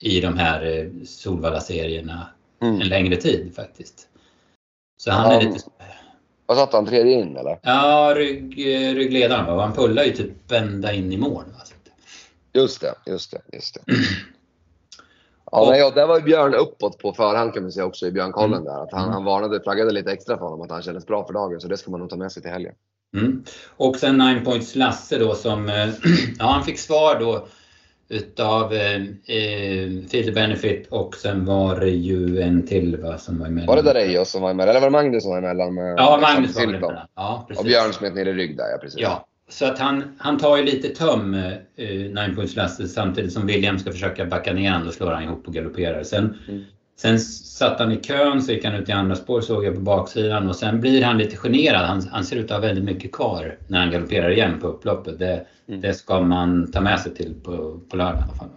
i de här eh, Solvalla-serierna mm. en längre tid faktiskt. Så han är lite... Vad satt han, tredje in eller? Ja, rygg, ryggledaren va? Han pullar ju typ ända in i mål. Va? Just det, just det, just det. Ja, och, nej, ja, där var ju Björn uppåt på förhand kan man säga också i Björnkollen mm. där. Att han, han varnade, flaggade lite extra för honom att han kändes bra för dagen. Så det ska man nog ta med sig till helgen. Mm. Och sen Nine Points Lasse då som, eh, ja han fick svar då utav eh, eh Phil Benefit och sen var det ju en till va, som var emellan. Var det Dareios som var emellan? Eller var det Magnus som var emellan? Med, ja, Magnus var emellan. Ja, precis. Och Björn smet ner i rygg där, ja precis. Ja, så att han, han tar ju lite töm, eh, Nine Points Lasse, samtidigt som William ska försöka backa ner honom. Då slår han ihop och galopperar. Sen, mm. sen satt han i kön, så gick han ut i andra spår, såg jag på baksidan. Och sen blir han lite generad. Han, han ser ut att ha väldigt mycket kvar när han galopperar igen på upploppet. Det, mm. det ska man ta med sig till på, på lördag i alla fall.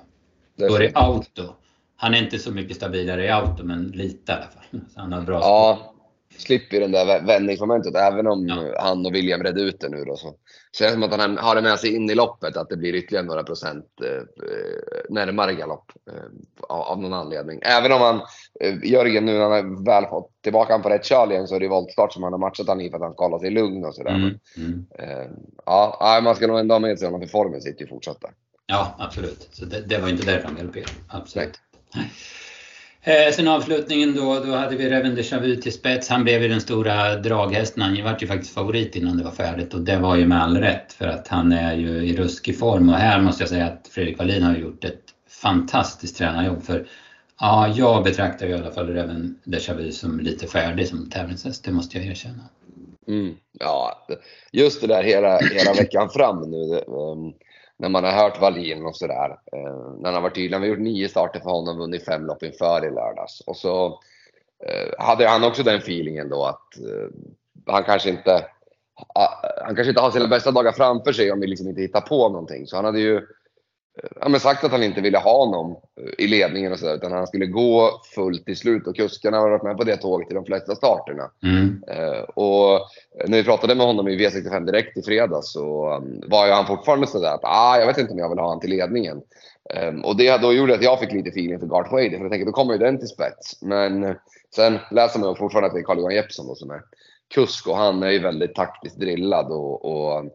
Då är det auto. Han är inte så mycket stabilare i auto, men lite i alla fall. Så han har bra ja, slipper den där vändningsmomentet. Även om ja. han och William redde ut det nu då. Så känns det som att han har det med sig in i loppet att det blir ytterligare några procent eh, närmare galopp eh, av, av, någon anledning. Även om han, eh, Jörgen nu när han väl fått tillbaka han på rätt köl igen så är det voltstart som han har matchat han i för att han ska hålla sig lugn och sådär. Mm. Mm. Eh, ja, man ska nog ändå ha med sig honom för formen sitter ju fortsatt där. Ja, absolut. Så det, det var inte därför han galopperade. Absolut. Nej. Eh, sen avslutningen då, då hade vi Reven de Chavu till spets. Han blev ju den stora draghästen. Han var ju faktiskt favorit innan det var färdigt och det var ju med all rätt för att han är ju i ruskig form och här måste jag säga att Fredrik Wallin har gjort ett fantastiskt tränarjobb för ja, jag betraktar i alla fall Reven de Chavu som lite färdig som tävlingshäst, det måste jag erkänna. Mm, ja, just det där hela, hela veckan fram nu. Det, um när man har hört Wallin och sådär. Eh, när han var tydlig. Han har gjort nio starter för honom, och vunnit fem lopp inför i lördags. Och så eh, hade han också den feelingen då att eh, han kanske inte ah, han kanske inte har sina bästa dagar framför sig om vi liksom inte hittar på någonting. Så han hade ju ja, men sagt att han inte ville ha honom i ledningen och sådär, utan han skulle gå fullt i slut och kuskarna har varit med på det tåget i de flesta starterna. Mm. Uh, och när vi pratade med honom i V65 direkt i fredags så um, var ju han fortfarande sådär att ah, jag vet inte om jag vill ha honom till ledningen. Um, och det då gjorde att jag fick lite feeling för Garth Wade, för jag tänkte då kommer ju den till spets. Men sen läser man fortfarande att det är Carl-Johan Jeppsson då som är kusk och han är ju väldigt taktiskt drillad och, och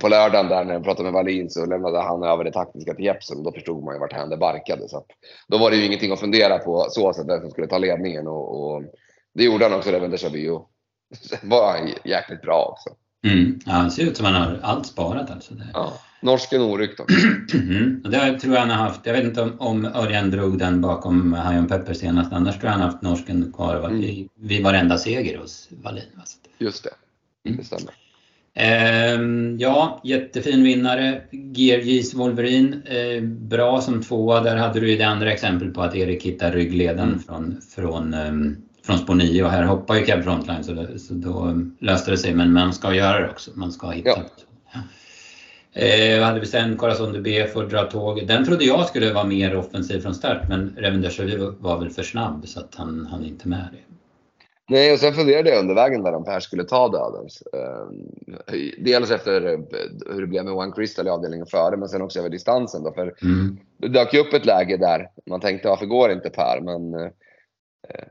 på lördagen där när jag pratade med Wallin så lämnade han över det taktiska till Jepsen och då förstod man ju vart händer barkade. Så att, då var det ju ingenting att fundera på så sätt vem som skulle ta ledningen och, och det gjorde han också, Reven Dejavu. Och var han jäkligt bra också. Mm. Ja, han ser ut som han har allt sparat alltså. Det. Ja. Norsken orykt också. Mm. Och det tror jag han har haft. Jag vet inte om, om Örjan drog den bakom Hajon Pepper senast. Annars tror jag han har haft norsken kvar mm. vid varenda seger hos Wallin. Just det, mm. det stämmer. Ehm, ja, jättefin vinnare. GRJs Wolverine, eh, bra som tvåa. Där hade du ju det andra exempel på att Erik hittar ryggleden mm. från, från, um, från spår 9 och här hoppar ju Cab Frontline så, det, så då löste det sig. Men man ska göra det också. Man ska hitta. Ja. Eh, hade vi sen Corazon de B dra tåg. Den trodde jag skulle vara mer offensiv från start men Reven var väl för snabb så att han hann inte med det. Nej, och sen funderade jag under vägen där om Per skulle ta dödens. Ehm, dels efter eh, hur det blev med One Crystal i avdelningen före, men sen också över distansen. Då, för mm. Det dök ju upp ett läge där man tänkte varför går inte Per? Men eh,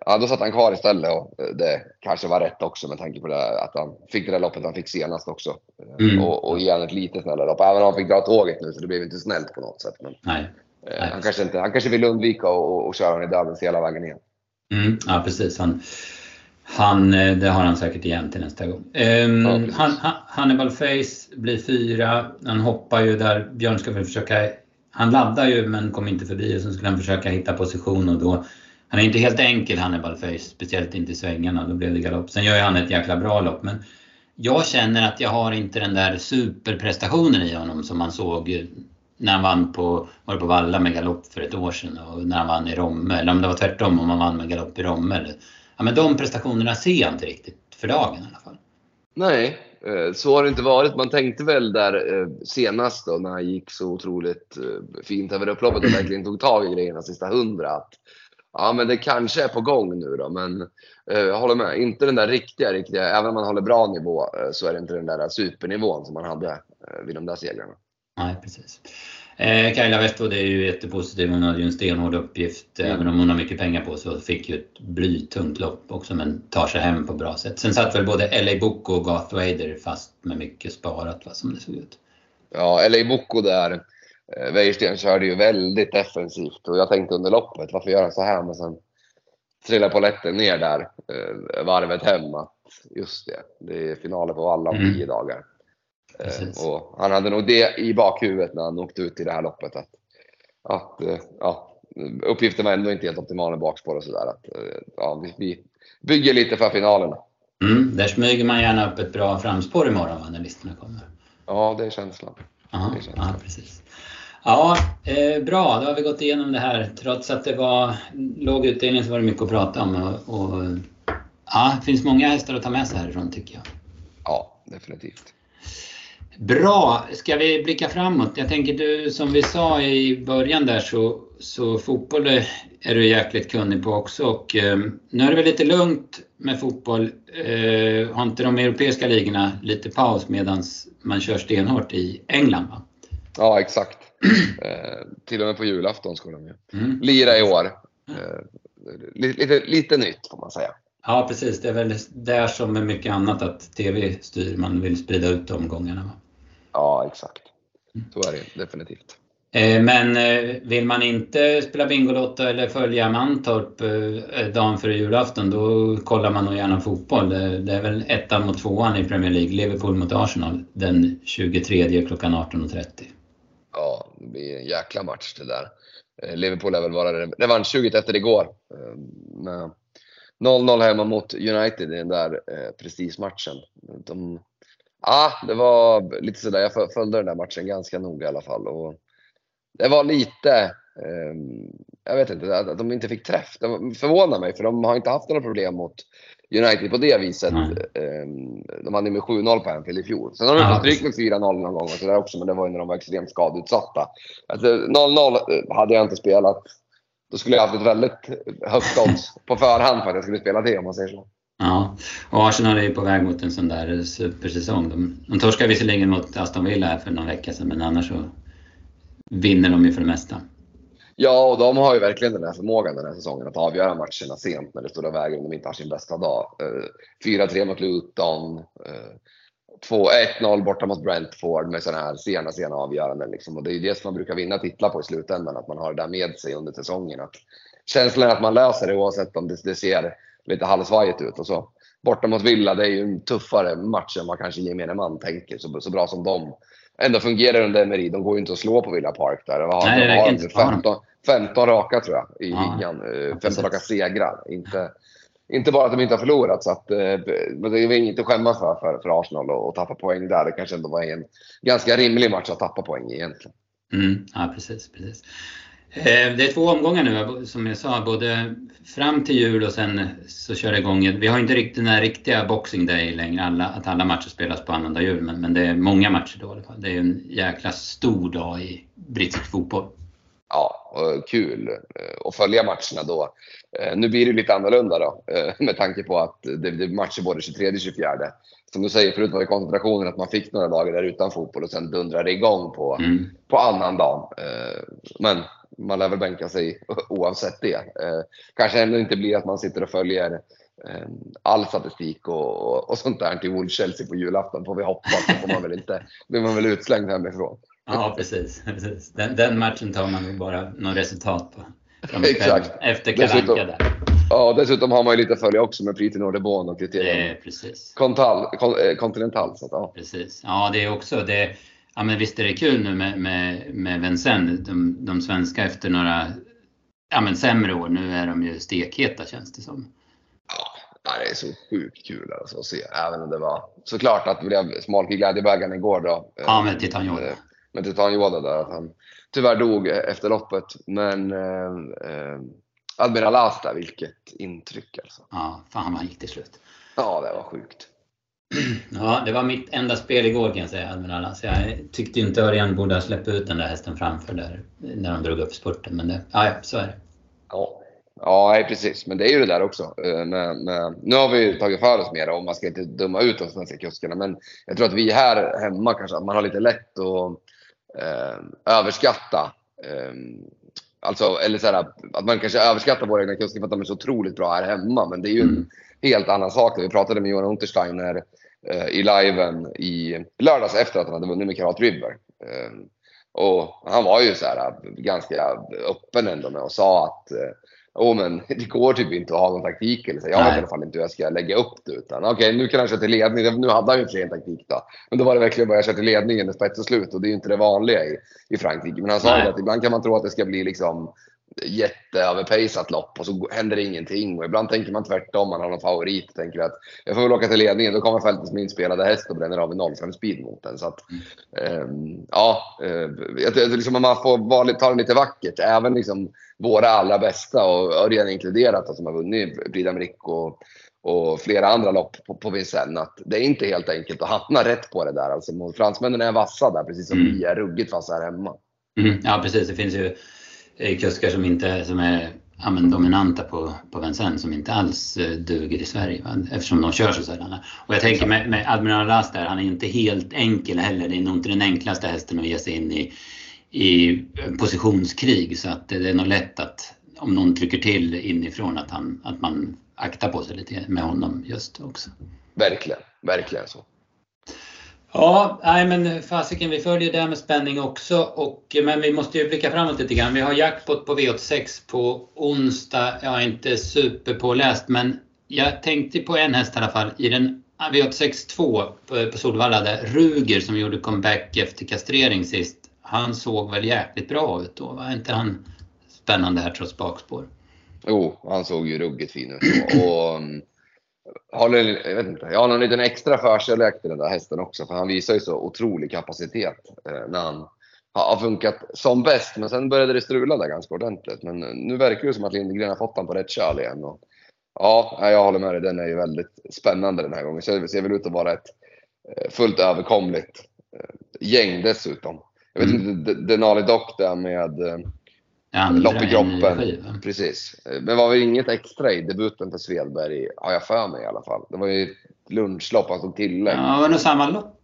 ja, då satt han kvar istället och eh, det kanske var rätt också med tanke på det, att han fick det där loppet han fick senast också. Mm. Och, och ge ett lite snällare lopp. Även om han fick dra tåget nu så det blev inte snällt på något sätt. Men, Nej. Nej. Han, kanske inte, han kanske vill undvika att köra honom i dödens hela vägen igen. Mm. Ja, precis. Han, han, eh, det har han säkert igen till nästa gång. Um, ja, han, Hannibal Face blir fyra. Han hoppar ju där. Björn ska väl försöka... Han laddar ju men kom inte förbi och så skulle han försöka hitta position och då... Han är inte helt enkel Hannibal Face, speciellt inte i svängarna. Då blev det galopp. Sen gör ju han ett jäkla bra lopp men jag känner att jag har inte den där superprestationen i honom som man såg när han vann på, var på Valla med galopp för ett år sedan och när han vann i Romme. Eller om det var tvärtom, om han vann med galopp i Romme. Eller, ja, men de prestationerna ser jag inte riktigt för dagen i alla fall. Nej, eh, så har det inte varit. Man tänkte väl där eh, senast då när han gick så otroligt eh, fint över upploppet och verkligen tog tag i grejerna sista hundra. Att, ja, men det kanske är på gång nu då. Men jag håller med. Inte den där riktiga, riktiga. Även om man håller bra nivå så är det inte den där supernivån som man hade vid de där segrarna. Nej, precis. Eh, Kaila Westwood är ju jättepositiv. Hon hade ju en stenhård uppgift. Mm. Även om hon har mycket pengar på så fick ju ett blytungt lopp också men tar sig hem på bra sätt. Sen satt väl både LA Boko och Garth Wader fast med mycket sparat va, som det såg ut. Ja, LA Boko där. Eh, Wäjersten körde ju väldigt defensivt och jag tänkte under loppet, varför gör han så här? Men sen trillade polletten ner där eh, varvet hem att just det, det är finaler på alla om mm. tio dagar. Eh, och han hade nog det i bakhuvudet när han åkte ut i det här loppet. Att, att eh, ja, uppgiften var ändå inte helt optimal med bakspår och sådär. Eh, ja, vi, bygger lite för finalerna. Mm, där smyger man gärna upp ett bra framspår imorgon när listorna kommer. Ja, det är känslan. Aha, det är känslan. Ja, precis. Ja, eh, bra. Då har vi gått igenom det här. Trots att det var låg utdelning så var det mycket att prata om. Och, och ja, det finns många hästar att ta med sig härifrån tycker jag. Ja, definitivt. Bra, ska vi blicka framåt? Jag tänker du, som vi sa i början där så, så fotboll är du jäkligt kunnig på också och eh, nu är det väl lite lugnt med fotboll. Eh, har inte de europeiska ligorna lite paus medan man kör stenhårt i England? Va? Ja, exakt. Eh, till och med på julafton ska de ju mm. lira i år. Eh, lite, lite nytt får man säga. Ja, precis. Det är väl där som med mycket annat att TV styr. Man vill sprida ut omgångarna. Va? Ja, exakt. Så är det definitivt. Eh, men vill man inte spela Bingolotto eller följa Mantorp dagen före julafton då kollar man nog gärna fotboll. Det är väl ettan mot tvåan i Premier League, Liverpool mot Arsenal den 23 klockan 18.30. Ja, det blir en jäkla match det där. Eh, Liverpool är väl vara revanschsuget efter igår. Ehm, 0-0 hemma mot United i den där eh, prestigematchen. De Ja, det var lite sådär. Jag följde den där matchen ganska noga i alla fall. Och det var lite, jag vet inte, att de inte fick träff. Det förvånar mig för de har inte haft några problem mot United på det viset. Mm. De hade med 7-0 på Anfield i fjol. Sen har de fått stryk med 4-0 någon gång och sådär också, men det var ju när de var extremt skadeutsatta. Alltså, 0-0 hade jag inte spelat. Då skulle jag haft ett väldigt högt odds på förhand för att jag skulle spela det om man säger så. Ja, och Arsenal är ju på väg mot en sån där supersäsong. De, de torskade visserligen mot Aston Villa här för någon vecka sedan, men annars så vinner de ju för det mesta. Ja, och de har ju verkligen den här förmågan den här säsongen att avgöra matcherna sent när det står och väger om de inte har sin bästa dag. 4-3 eh, mot Luton, 2-1-0 eh, borta mot Brentford med sådana här sena, sena avgöranden. Liksom. Och det är ju det som man brukar vinna titlar på i slutändan, att man har det där med sig under säsongen. Att känslan att man löser det oavsett om det, det ser lite halvsvajigt ut. Och så borta mot Villa, det är ju en tuffare match än vad kanske gemene man tänker. Så, så bra som de ändå fungerar under Emery. De går ju inte att slå på Villa Park där. De har, Nej, de har 15, 15 raka tror jag i ja, ligan. 15 eh, raka segrar. Inte, inte bara att de inte har förlorat. Så att, eh, men det är inget att skämmas för, för, för Arsenal att tappa poäng där. Det kanske ändå var en ganska rimlig match att tappa poäng egentligen. Mm, ja, precis. precis. Eh, det är två omgångar nu som jag sa, både fram till jul och sen så kör det igång. Vi har inte riktigt den här riktiga Boxing Day längre, alla, att alla matcher spelas på annandag jul, men, men det är många matcher då i alla fall. Det är en jäkla stor dag i brittisk fotboll. Ja, kul eh, att följa matcherna då. Eh, nu blir det lite annorlunda då, med tanke på att det är matcher både 23 och 24. Som du säger, förut var det koncentrationen att man fick några dagar där utan fotboll och sen dundrade det igång på, mm. på annan dag. Men man lär väl bänka sig oavsett det. Eh, kanske ändå inte blir att man sitter och följer eh, all statistik och, och, och sånt där till Wolves-Chelsea på julafton får vi hoppas. Då får man väl inte, blir man väl utslängd hemifrån. Ja, precis. precis. Den, den, matchen tar man nog bara något resultat på. Exakt. Efter Kalanka där. Ja, dessutom har man ju lite att följa också med Priti Nordebon och kriterium. Eh, precis. Kontal, kon, eh, kontinental. Så att, ja. Precis. Ja, det är också det Ja men visst är det kul nu med, med, med Vincennes, de, de svenska efter några ja, men sämre år. Nu är de ju stekheta känns det som. Ja, det är så sjukt kul alltså att se. Även om det var såklart att det blev smolk i glädjebägaren igår då. Ja, med Titan Yoda. Med, med Titan Yoda där. Att han tyvärr dog efter loppet. Men eh, eh, Admiral Asta, vilket intryck alltså. Ja, fan vad han gick till slut. Ja, det var sjukt. Ja, det var mitt enda spel igår kan jag säga, Admiral. Så jag tyckte inte Örjan borde ha släppt ut den där hästen framför där när de drog upp spurten. Men det, ja, så är det. Ja. Ja, precis. Men det är ju det där också. Med, med, nu har vi tagit för oss mer och man ska inte döma ut de svenska kuskarna. Men jag tror att vi här hemma kanske, man har lite lätt att eh, överskatta eh, Alltså, eller så här, att man kanske överskattar våra egna kuskar för att de är så otroligt bra här hemma. Men det är ju mm. en helt annan sak. Vi pratade med Johan Untersteiner eh, i liven i lördags efter att han hade vunnit med Karat River. Eh, och han var ju så här, ganska öppen ändå med och sa att eh, oh, men det går typ inte att ha någon taktik. Eller så. Jag vet i alla fall inte hur jag ska lägga upp det. Utan okej, okay, nu kan han köra till ledning. Nu hade han ju för en taktik då. Men då var det verkligen bara jag köra till ledningen, spets och slut. Och det är ju inte det vanliga i, i Frankrike. Men han sa att ibland kan man tro att det ska bli liksom jätteöverpejsat lopp och så händer det ingenting. Och ibland tänker man tvärtom, man har någon favorit och tänker att jag får väl åka till ledningen, då kommer fältets min spelade häst och bränner av en 05 speed mot den. Så att, mm. eh, ja, eh, liksom man får vara, ta det lite vackert. Även liksom våra allra bästa och Örjan inkluderat som har vunnit Prix och, och flera andra lopp på, på Vincennes. Att det är inte helt enkelt att hamna rätt på det där. Alltså, fransmännen är vassa där, precis som mm. vi är ruggigt vassa här hemma. Mm. Ja, precis. Det finns ju kuskar som, inte, som är ja, men dominanta på, på Vincennes som inte alls eh, duger i Sverige va? eftersom de kör så sällan. Och jag tänker med, med Admiral Rast där, han är inte helt enkel heller. Det är nog inte den enklaste hästen att ge sig in i, i positionskrig så att det är nog lätt att om någon trycker till inifrån att, han, att man aktar på sig lite med honom just också. Verkligen, verkligen så. Ja, nej men fasiken, vi följer det med spänning också. Och, men vi måste ju blicka framåt lite grann. Vi har jackpot på V86 på onsdag. Jag är inte superpåläst, men jag tänkte på en häst i alla fall. I den V86 2 på, Solvalla, där Ruger som gjorde comeback efter kastrering sist. Han såg väl jäkligt bra ut då? Var inte han spännande här trots bakspår? Jo, han såg ju ruggigt fin ut. Och, håller, jag vet inte, jag har en liten extra förkärlek till den där hästen också. För han visar ju så otrolig kapacitet eh, när han har funkat som bäst. Men sen började det strula där ganska ordentligt. Men nu verkar det som att Lindgren har fått honom på rätt köl igen. Och, ja, jag håller med dig. Den är ju väldigt spännande den här gången. Så det ser väl ut att vara ett eh, fullt överkomligt eh, gäng dessutom. Jag vet mm. inte, Denali Dock där med Andra lopp i kroppen. Precis. Men var det inget extra i debuten för Svedberg, har jag för mig i alla fall. Det var ju lunchlopp, alltså tillägg. Ja, var det nog samma lopp?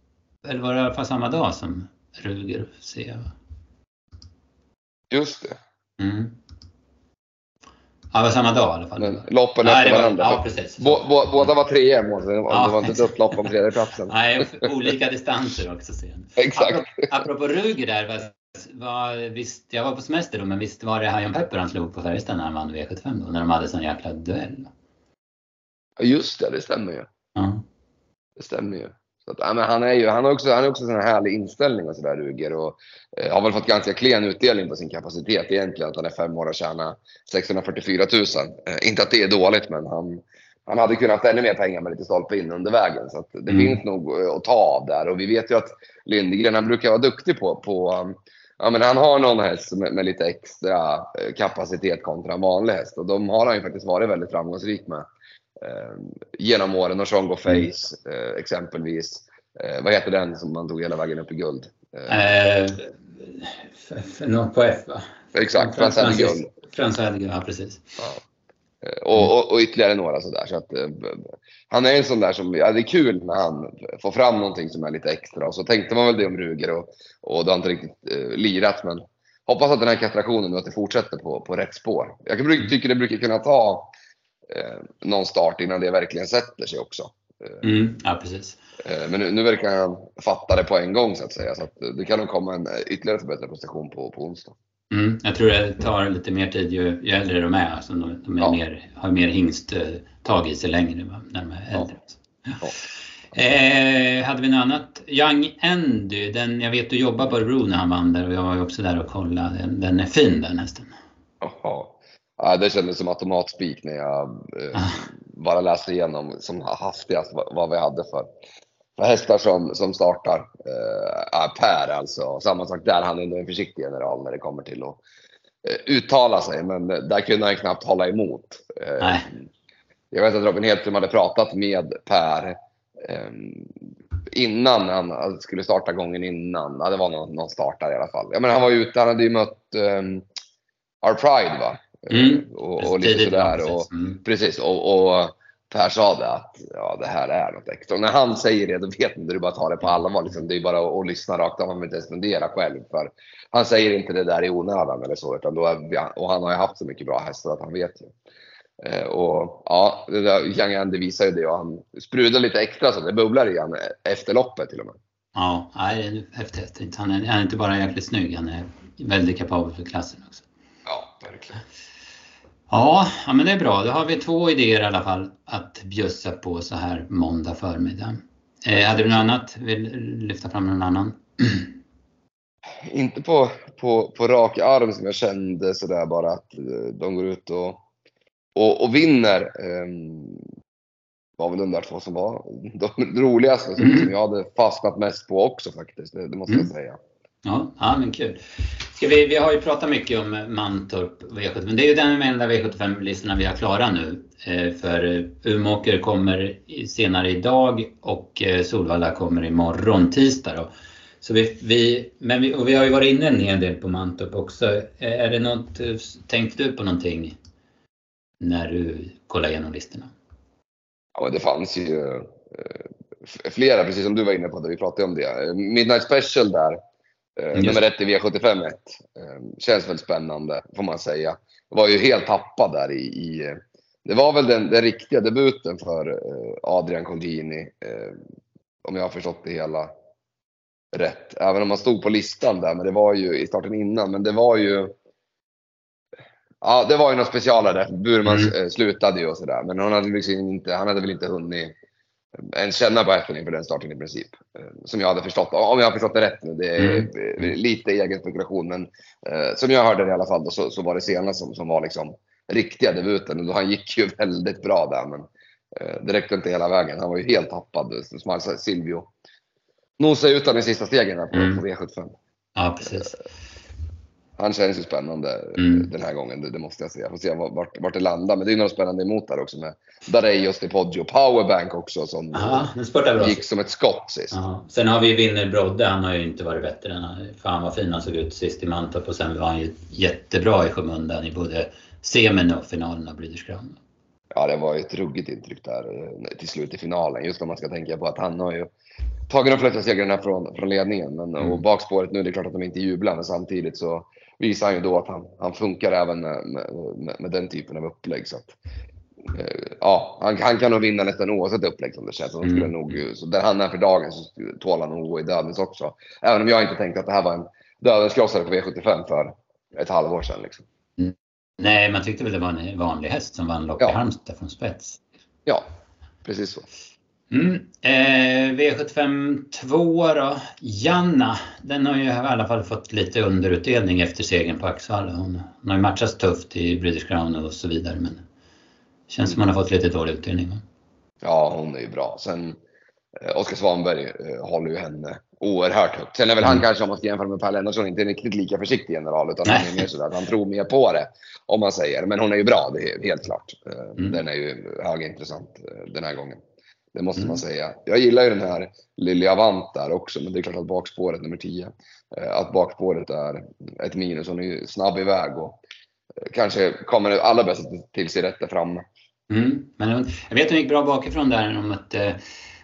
Eller var det i alla fall samma dag som Ruger C? Just det. Mm. Ja, det var samma dag i alla fall. Men loppen efter varandra. Ja, precis. båda var trea i mål, det var, ja, det var inte ett upplopp om tredjeplatsen. Nej, olika distanser också sen. Exakt. Apropå, apropå Ruger där, var, visst, jag var på semester då, men visst var det Hajon Pepper han slog på Färjestad när han vann V75 då, när de hade sån jäkla duell? Ja, just det, det stämmer ju. Ja. Det stämmer ju. Så att, ja, men han, är ju han har också, han har också en härlig inställning och sådär Ruger och eh, har väl fått ganska klen utdelning på sin kapacitet egentligen. Att han är fem år och tjänar 644 000. Eh, inte att det är dåligt, men han, han hade kunnat ha ännu mer pengar med lite stolpe in under vägen. Så det mm. finns nog eh, att ta av där. Och vi vet ju att Lindgren, han brukar vara duktig på, på um, ja, men han har någon häst med, med, lite extra eh, kapacitet kontra en vanlig häst. Och de har han ju faktiskt varit väldigt framgångsrik med. Eh, genom åren. Och Chongo Face eh, exempelvis. Eh, vad heter den som man tog hela vägen upp i guld? Eh, något på F va? Exakt, Frans Guld. Frans Guld, ja precis. Ja. Eh, och, och, och, ytterligare några sådär. Så att, eh, han är en sån där som, ja det är kul när han får fram någonting som är lite extra. Och så tänkte man väl det om Ruger och, och det har inte riktigt eh, lirat. Men hoppas att den här kastrationen nu att det fortsätter på, på rätt spår. Jag tycker det brukar kunna ta eh, någon start innan det verkligen sätter sig också. Eh, mm, ja, precis. Eh, men nu, nu verkar han fatta det på en gång så att säga. Så att det kan nog komma en ytterligare förbättrad prestation på, på onsdag. Mm, jag tror det tar lite mer tid ju, ju äldre de är. Alltså de, de är ja. mer, har mer hingsttag i sig längre va? när de är äldre. Ja. Ja. Eh, hade vi något annat? Young Andy, den, jag vet du jobbar på Örebro när han vann där och jag var ju också där och kollade. Den, den är fin den hästen. Jaha. Ja, det kändes som automatspik när jag eh, ah. bara läste igenom som hastigast vad, vad vi hade för hästar som, som startar. Eh, per alltså, samma sak där. Han är ändå en försiktig general när det kommer till att eh, uttala sig. Men där kunde han knappt hålla emot. Eh, jag vet att Robin Hedström hade pratat med Per eh, innan han skulle starta gången innan. Ja, det var någon, någon startare i alla fall. Jag menar, han var ute, han hade ju mött um, Our Pride va? Mm. Och, och lite sådär. Och, mm. Precis. Och, och Per sa det att ja, det här är något extra. Och när han säger det, då vet man det. är bara att ta det på allvar. Liksom. Det är bara att, att lyssna rakt av. Man vill inte ens fundera själv. För han säger inte det där i onödan eller så. Utan då är, och han har ju haft så mycket bra hästar att han vet ju. Eh, och ja, det där Young Andy visar ju det och han sprudlar lite extra så det bubblar i han efter loppet till och med. Ja, nej, häftigt. Han är, han är inte bara jäkligt snygg, han är väldigt kapabel för klassen också. Ja, verkligen. Ja, ja, men det är bra. Då har vi två idéer i alla fall att bjussa på så här måndag förmiddag. Eh, hade du något annat? Vill lyfta fram någon annan? Inte på, på, på rak arm som jag kände sådär bara att eh, de går ut och, och, och vinner. Eh, var väl de där två som var de roligaste mm. som jag hade fastnat mest på också faktiskt. Det, det måste mm. jag säga. Ja, ja men kul. Ska vi, vi har ju pratat mycket om eh, Mantorp V75. Det är ju den enda V75-listorna vi har klara nu. Eh, för eh, Umeåker kommer senare idag och Solvalla kommer imorgon tisdag. Då. Så vi, vi, men vi, och vi har ju varit inne en hel del på Mantorp också. Är det något, tänkte du på någonting när du kollade igenom listorna? Ja, det fanns ju flera, precis som du var inne på, där vi pratade om det. Midnight Special där Eh, nummer ett i V75 1. Eh, känns väl spännande, får man säga. Var ju helt tappad där i... i det var väl den, den riktiga debuten för eh, Adrian Contini, om jag har förstått det hela rätt. Även om han stod på listan där, men det var ju i starten innan. Men det var ju... Ja, det var ju något specialare. Burman mm. slutade ju och sådär. Men hade, liksom inte, han hade väl inte hunnit ens känna på hästen inför den starten i princip. Eh, som jag hade förstått, om jag har förstått det rätt nu. Det är mm. lite egen spekulation men eh, som jag hörde det i alla fall då, så, så var det senast som, som var liksom riktiga debuten. Och han gick ju väldigt bra där men eh, det räckte inte hela vägen. Han var ju helt tappad. Som Silvio nosade ut honom i sista stegen där på, mm. på V75. Ja, precis. Eh, han känns ju spännande mm. den här gången, det, det, måste jag säga. Får se vart, vart det landar. Men det är något spännande emot där också med Dareios, Poggio Powerbank också som Aha, gick som ett skott sist. Aha. Sen har vi Winner Brodde, han har ju inte varit bättre. Än, fan vad fin han såg ut sist i Mantorp och sen var han ju jättebra i skymundan i både semin och finalen av Breeders Crown. Ja, det var ju ett ruggigt intryck där eh, till slut i finalen. Just om man ska tänka på att han har ju tagit de flesta segrarna från, från ledningen. Men, mm. Och bakspåret nu, det är klart att de inte jublar, men samtidigt så visar han ju då att han, han funkar även med, med, med den typen av upplägg. Så att, eh, ja, han, han, kan nog vinna nästan oavsett upplägg som det känns. Så, skulle mm. nog, så där han är för dagen så tål han nog gå i dödens också. Även om jag inte tänkte att det här var en dödens krossare på V75 för ett halvår sedan. Liksom. Mm. Nej, man tyckte väl det var en vanlig häst som vann lopp ja. i Halmstad från spets. Ja, precis så. Mm. Eh, V75 2 då. Janna, den har ju i alla fall fått lite underutdelning efter segern på Axevalla. Hon, hon har ju matchats tufft i British Crown och så vidare men det känns som hon har fått lite dålig utdelning. Ja, hon är ju bra. Sen eh, Oskar Svanberg eh, håller ju henne oerhört högt. Sen är väl han mm. kanske, om man ska jämföra med Per Lennartsson, inte riktigt lika försiktig general. Utan Nej. han är mer sådär att han tror mer på det. Om man säger. Men hon är ju bra, det är helt klart. Eh, mm. Den är ju högintressant eh, den här gången. Det måste mm. man säga. Jag gillar ju den här Lilly Avant där också, men det är klart att bakspåret nummer 10, eh, att bakspåret är ett minus. Hon är ju snabb iväg och eh, kanske kommer allra bäst till sig rätt där framme. Mm. Men jag vet att hon gick bra bakifrån där om att uh,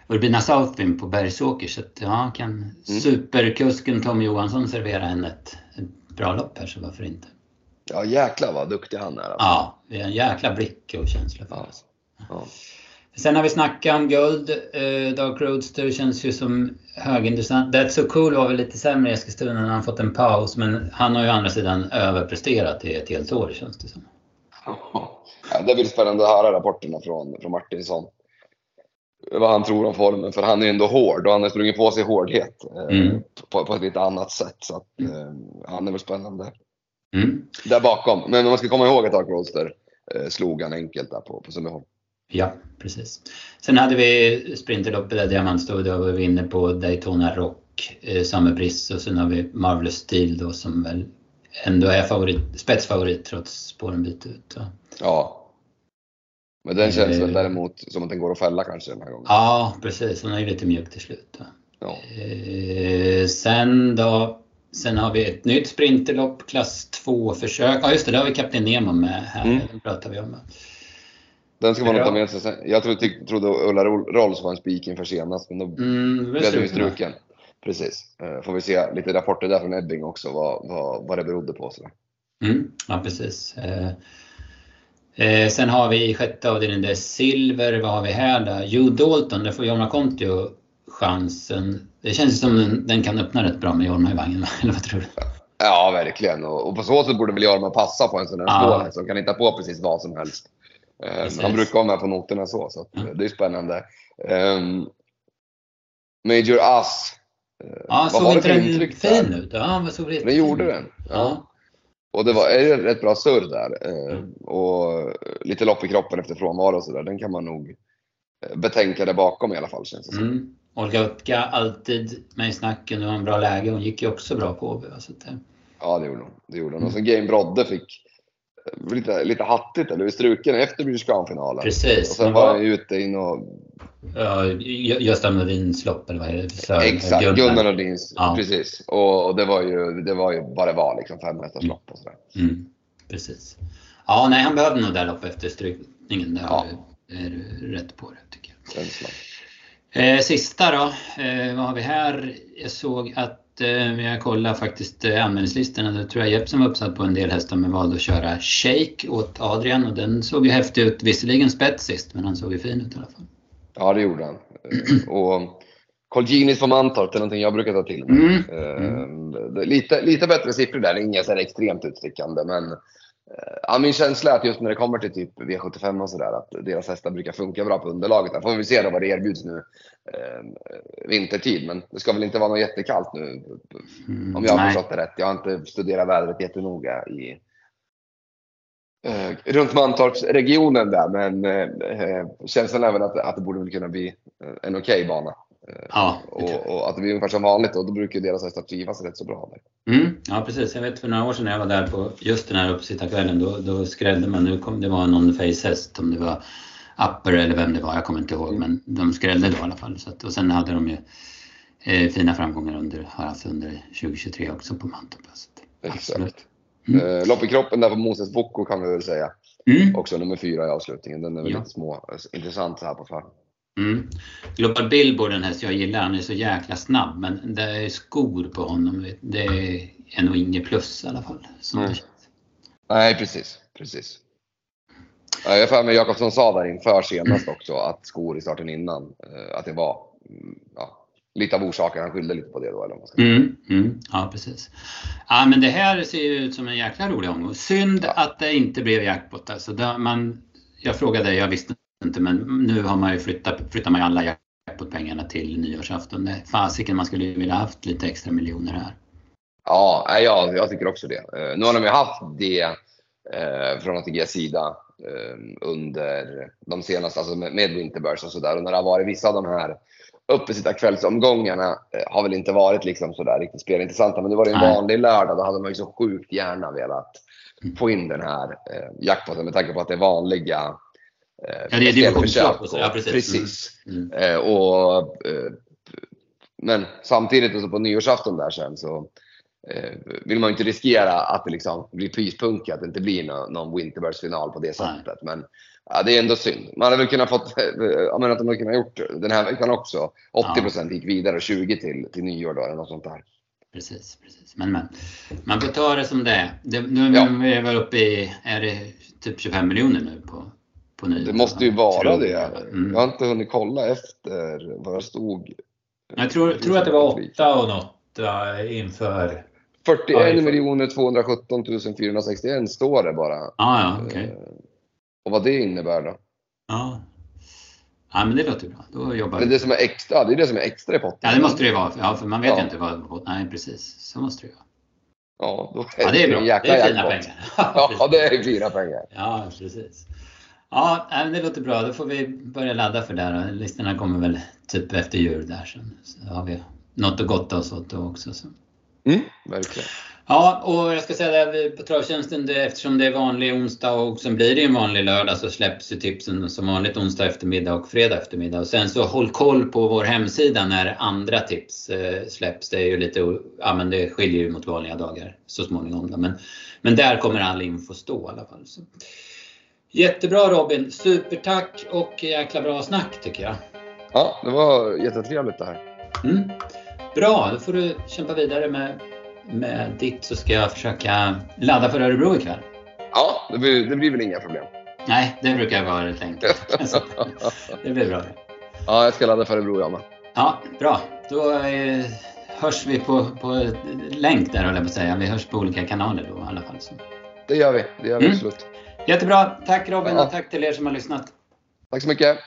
Urbina Southwind på Bergsåker så att ja, kan mm. superkusken Tom Johansson servera henne ett, ett bra lopp här så varför inte? Ja jäklar vad duktig han är. Alltså. Ja, det är en jäkla blick och känsla för ja. Alltså. Ja. Sen har vi snackat om guld. Eh, Dark Roadster känns ju som högintressant. That's So Cool var väl lite sämre i Eskilstuna när han fått en paus. Men han har ju å andra sidan överpresterat i ett helt år känns det som. Ja, det blir spännande att höra rapporterna från, från Martinsson. Vad han tror om formen. För han är ju ändå hård och han har sprungit på sig hårdhet eh, mm. på, på, ett lite annat sätt. Så att, eh, han är väl spännande. Mm. Där bakom. Men man ska komma ihåg att Dark Roadster eh, slog han enkelt där på, på Sundbyholm. Ja, precis. Sen hade vi Sprinterloppet där Diamantstod och vi inne på Daytona Rock, eh, Summer Briss och sen har vi Marvelous Steel då som väl ändå är favorit, spetsfavorit trots spåren byte ut. Ja. Men den känns väl däremot som att den går att fälla kanske den här gången. Ja, precis. Hon är ju lite mjuk till slut. Va? Ja. Eh, sen då, sen har vi ett nytt sprinterlopp, klass 2-försök. Ja just det, där har vi Kapten Nemo med här. Mm. Den pratar vi om. Den ska man nog Ja. ta med sig sen. Jag trodde, tyck- trodde Ulla Rol- Rolls var en spik inför senast, men då Mm, blev den ju struken. Precis. Eh, Får vi se lite rapporter där från Ebbing också, vad, vad, vad det berodde på. Sådär. Mm, ja, precis. Eh, eh, sen har vi i sjätte avdelningen, det är silver. Vad har vi här då? Jo Dalton, där får Jorma Kontio chansen. Det känns som den, den kan öppna rätt bra med Jorma i vagnen, va? eller vad tror du? Ja, verkligen. Och, och på så sätt borde väl Jorma passa på en sån här Ja. skål som kan hitta på precis vad som helst. Eh, Precis. han brukar vara med på noterna så, så eh, det är spännande. Um, Major Ass. eh, Ja, vad såg var det inte den fin ut? Ja, vad såg riktigt Den gjorde den. Ja. Ja. Och det var är rätt bra surr där. Mm. Och lite lopp i kroppen efter frånvaro och sådär. Den kan man nog betänka där bakom i alla fall känns det som. Mm. Olga alltid med i snacken. Nu har en bra läge. Hon gick ju också bra på Åby. Ja, det gjorde hon. Det gjorde hon. Mm. Och så Game Brodde fick lite, lite hattigt, eller struken efter British Crown-finalen. Och precis. sen Men var han ju ute in och... Ja, Gö- Gösta Nordins lopp eller vad är det? Så- Exakt, Gunnar Nordins. Ja. Precis. Och, och det, var ju, det var ju vad det var, liksom fem hästars lopp och sådär. Mm, precis. Ja, nej, han behövde nog där lopp efter strykningen. Det Ja. är du rätt på det tycker jag. Eh, sista då, eh, vad har vi här? Jag såg att eh, vi har kollat faktiskt eh, anmälningslistorna. Då tror jag Jeppsen var uppsatt på en del hästar men valde att köra Shake åt Adrian och den såg ju häftig ut. Visserligen spets sist men han såg ju fin ut i alla fall. Ja, det gjorde han. Eh, och Colginis på Mantorp, det är någonting jag brukar ta till mig. Mm. Eh, är lite, lite bättre siffror där, inga så extremt utstickande. Men eh, ja, min känsla är att just när det kommer till typ V75 och sådär, att deras hästar brukar funka bra på underlaget. Där får vi se då vad det erbjuds nu eh, vintertid. Men det ska väl inte vara något jättekallt nu, Mm, om jag har förstått det rätt. Jag har inte studerat vädret jättenoga i eh, runt Mantorpsregionen där, men eh, känslan är väl att, att det borde väl kunna bli eh, en okej bana. Ja, jag. Och, och att det blir ungefär som vanligt och då brukar deras hästar trivas rätt så bra där. Mm, ja precis, jag vet för några år sedan när jag var där på just den här uppsittarkvällen då, då skrällde man, nu kom det var någon facehäst om det var Upper eller vem det var, jag kommer inte ihåg men de skrällde då i alla fall. Så att, och sen hade de ju eh, fina framgångar under, haft under 2023 också på Mantorp. Exakt. Mm. Eh, lopp i kroppen där på Moses Boko kan vi väl säga. Mm, Också nummer fyra i avslutningen. Den är väl Ja. lite små, eh, intressant så här på förhand. Mm. Global Billboard, den häst jag gillar, han är så jäkla snabb men det är skor på honom. Det är nog inget plus i alla fall. Mm. Nej, precis. precis. Ja, Jag för mig Jakobsson sa där inför senast också att skor i starten innan, eh, att det var mm, ja, lite av orsaken. Han skyllde lite på det då. Eller vad ska. Mm, mm, ja, precis. Ja, men det här ser ju ut som en jäkla rolig omgång. Synd Ja. att det inte blev jackpot. Alltså, man, jag frågade, jag visste inte, men nu har man ju flyttat, flyttar man ju alla jackpotpengarna till nyårsafton. Fasiken, man skulle ju vilja haft lite extra miljoner här. Ja, jag, jag tycker också det. Eh, nu har de ju haft det eh, från ATGs sida eh, under de senaste, alltså med, med Winterburs och sådär. Och när det har varit vissa av de här uppesittarkvällsomgångarna eh, har väl inte varit liksom sådär riktigt spelintressanta. Men det var det en Nej. vanlig lördag, då hade man ju så sjukt gärna velat Mm. få in den här eh, jackpoten med tanke på att det är vanliga Ja, det är så, ja, precis. precis. Mm. Eh, och, eh, men samtidigt alltså på nyårsafton där sen så eh, vill man ju inte riskera att det liksom blir pyspunky, att det inte blir någon, någon Winterburst-final på det sättet. Men ja, det är ändå synd. Man hade väl kunnat fått, eh, jag menar att de hade kunnat gjort den här veckan också. 80% gick vidare och 20 till, till nyår då, eller något sånt där. Precis, precis. Men, men man får ta det som det är. Det, nu Ja. är vi väl uppe i, är det typ 25 miljoner nu på, på nyår? Det måste ju vara det. jag. Mm. Jag har inte hunnit kolla efter vad det stod. Jag tror, tror att det var 8 och något inför 41 Ja, miljoner 217 461 står det bara. Ja, ja, okej. Eh, Och vad det innebär då? Ja. ja, men det låter bra. Då jobbar Men vi. det som är extra, det är det som är extra i potten. Ja, det måste det ju vara. Ja, för man vet Ja. ju inte vad... Nej, precis. Så måste det vara. Ja, då Ja, det är bra. Det är fina jackpot. pengar. Ja, det är fina pengar. Ja, precis. Ja, det låter bra. Då får vi börja ladda för det här. Listorna kommer väl typ efter jul där sen. Så har vi något att gotta oss åt då också. Så. Mm, verkligen. Ja, och jag ska säga det på Travtjänsten, det, eftersom det är vanlig onsdag och sen blir det en vanlig lördag så släpps ju tipsen som vanligt onsdag eftermiddag och fredag eftermiddag. Och sen så håll koll på vår hemsida när andra tips eh, släpps. Det är ju lite, ja men det skiljer ju mot vanliga dagar så småningom. Då. Men, men där kommer all info stå i alla fall. Så. Jättebra Robin, supertack och jäkla bra snack tycker jag. Ja, det var jättetrevligt det här. Mm. Bra, då får du kämpa vidare med med ditt så ska jag försöka ladda för Örebro ikväll. Ja, det blir, det blir väl inga problem. Nej, det brukar vara rätt enkelt. det blir bra. Ja, jag ska ladda för Örebro jag med. Ja, bra. Då eh, hörs vi på, på länk där höll jag på att säga. Vi hörs på olika kanaler då i alla fall. Så. Det gör vi. Det gör vi mm. absolut. Jättebra. Tack Robin ja. och tack till er som har lyssnat. Tack så mycket.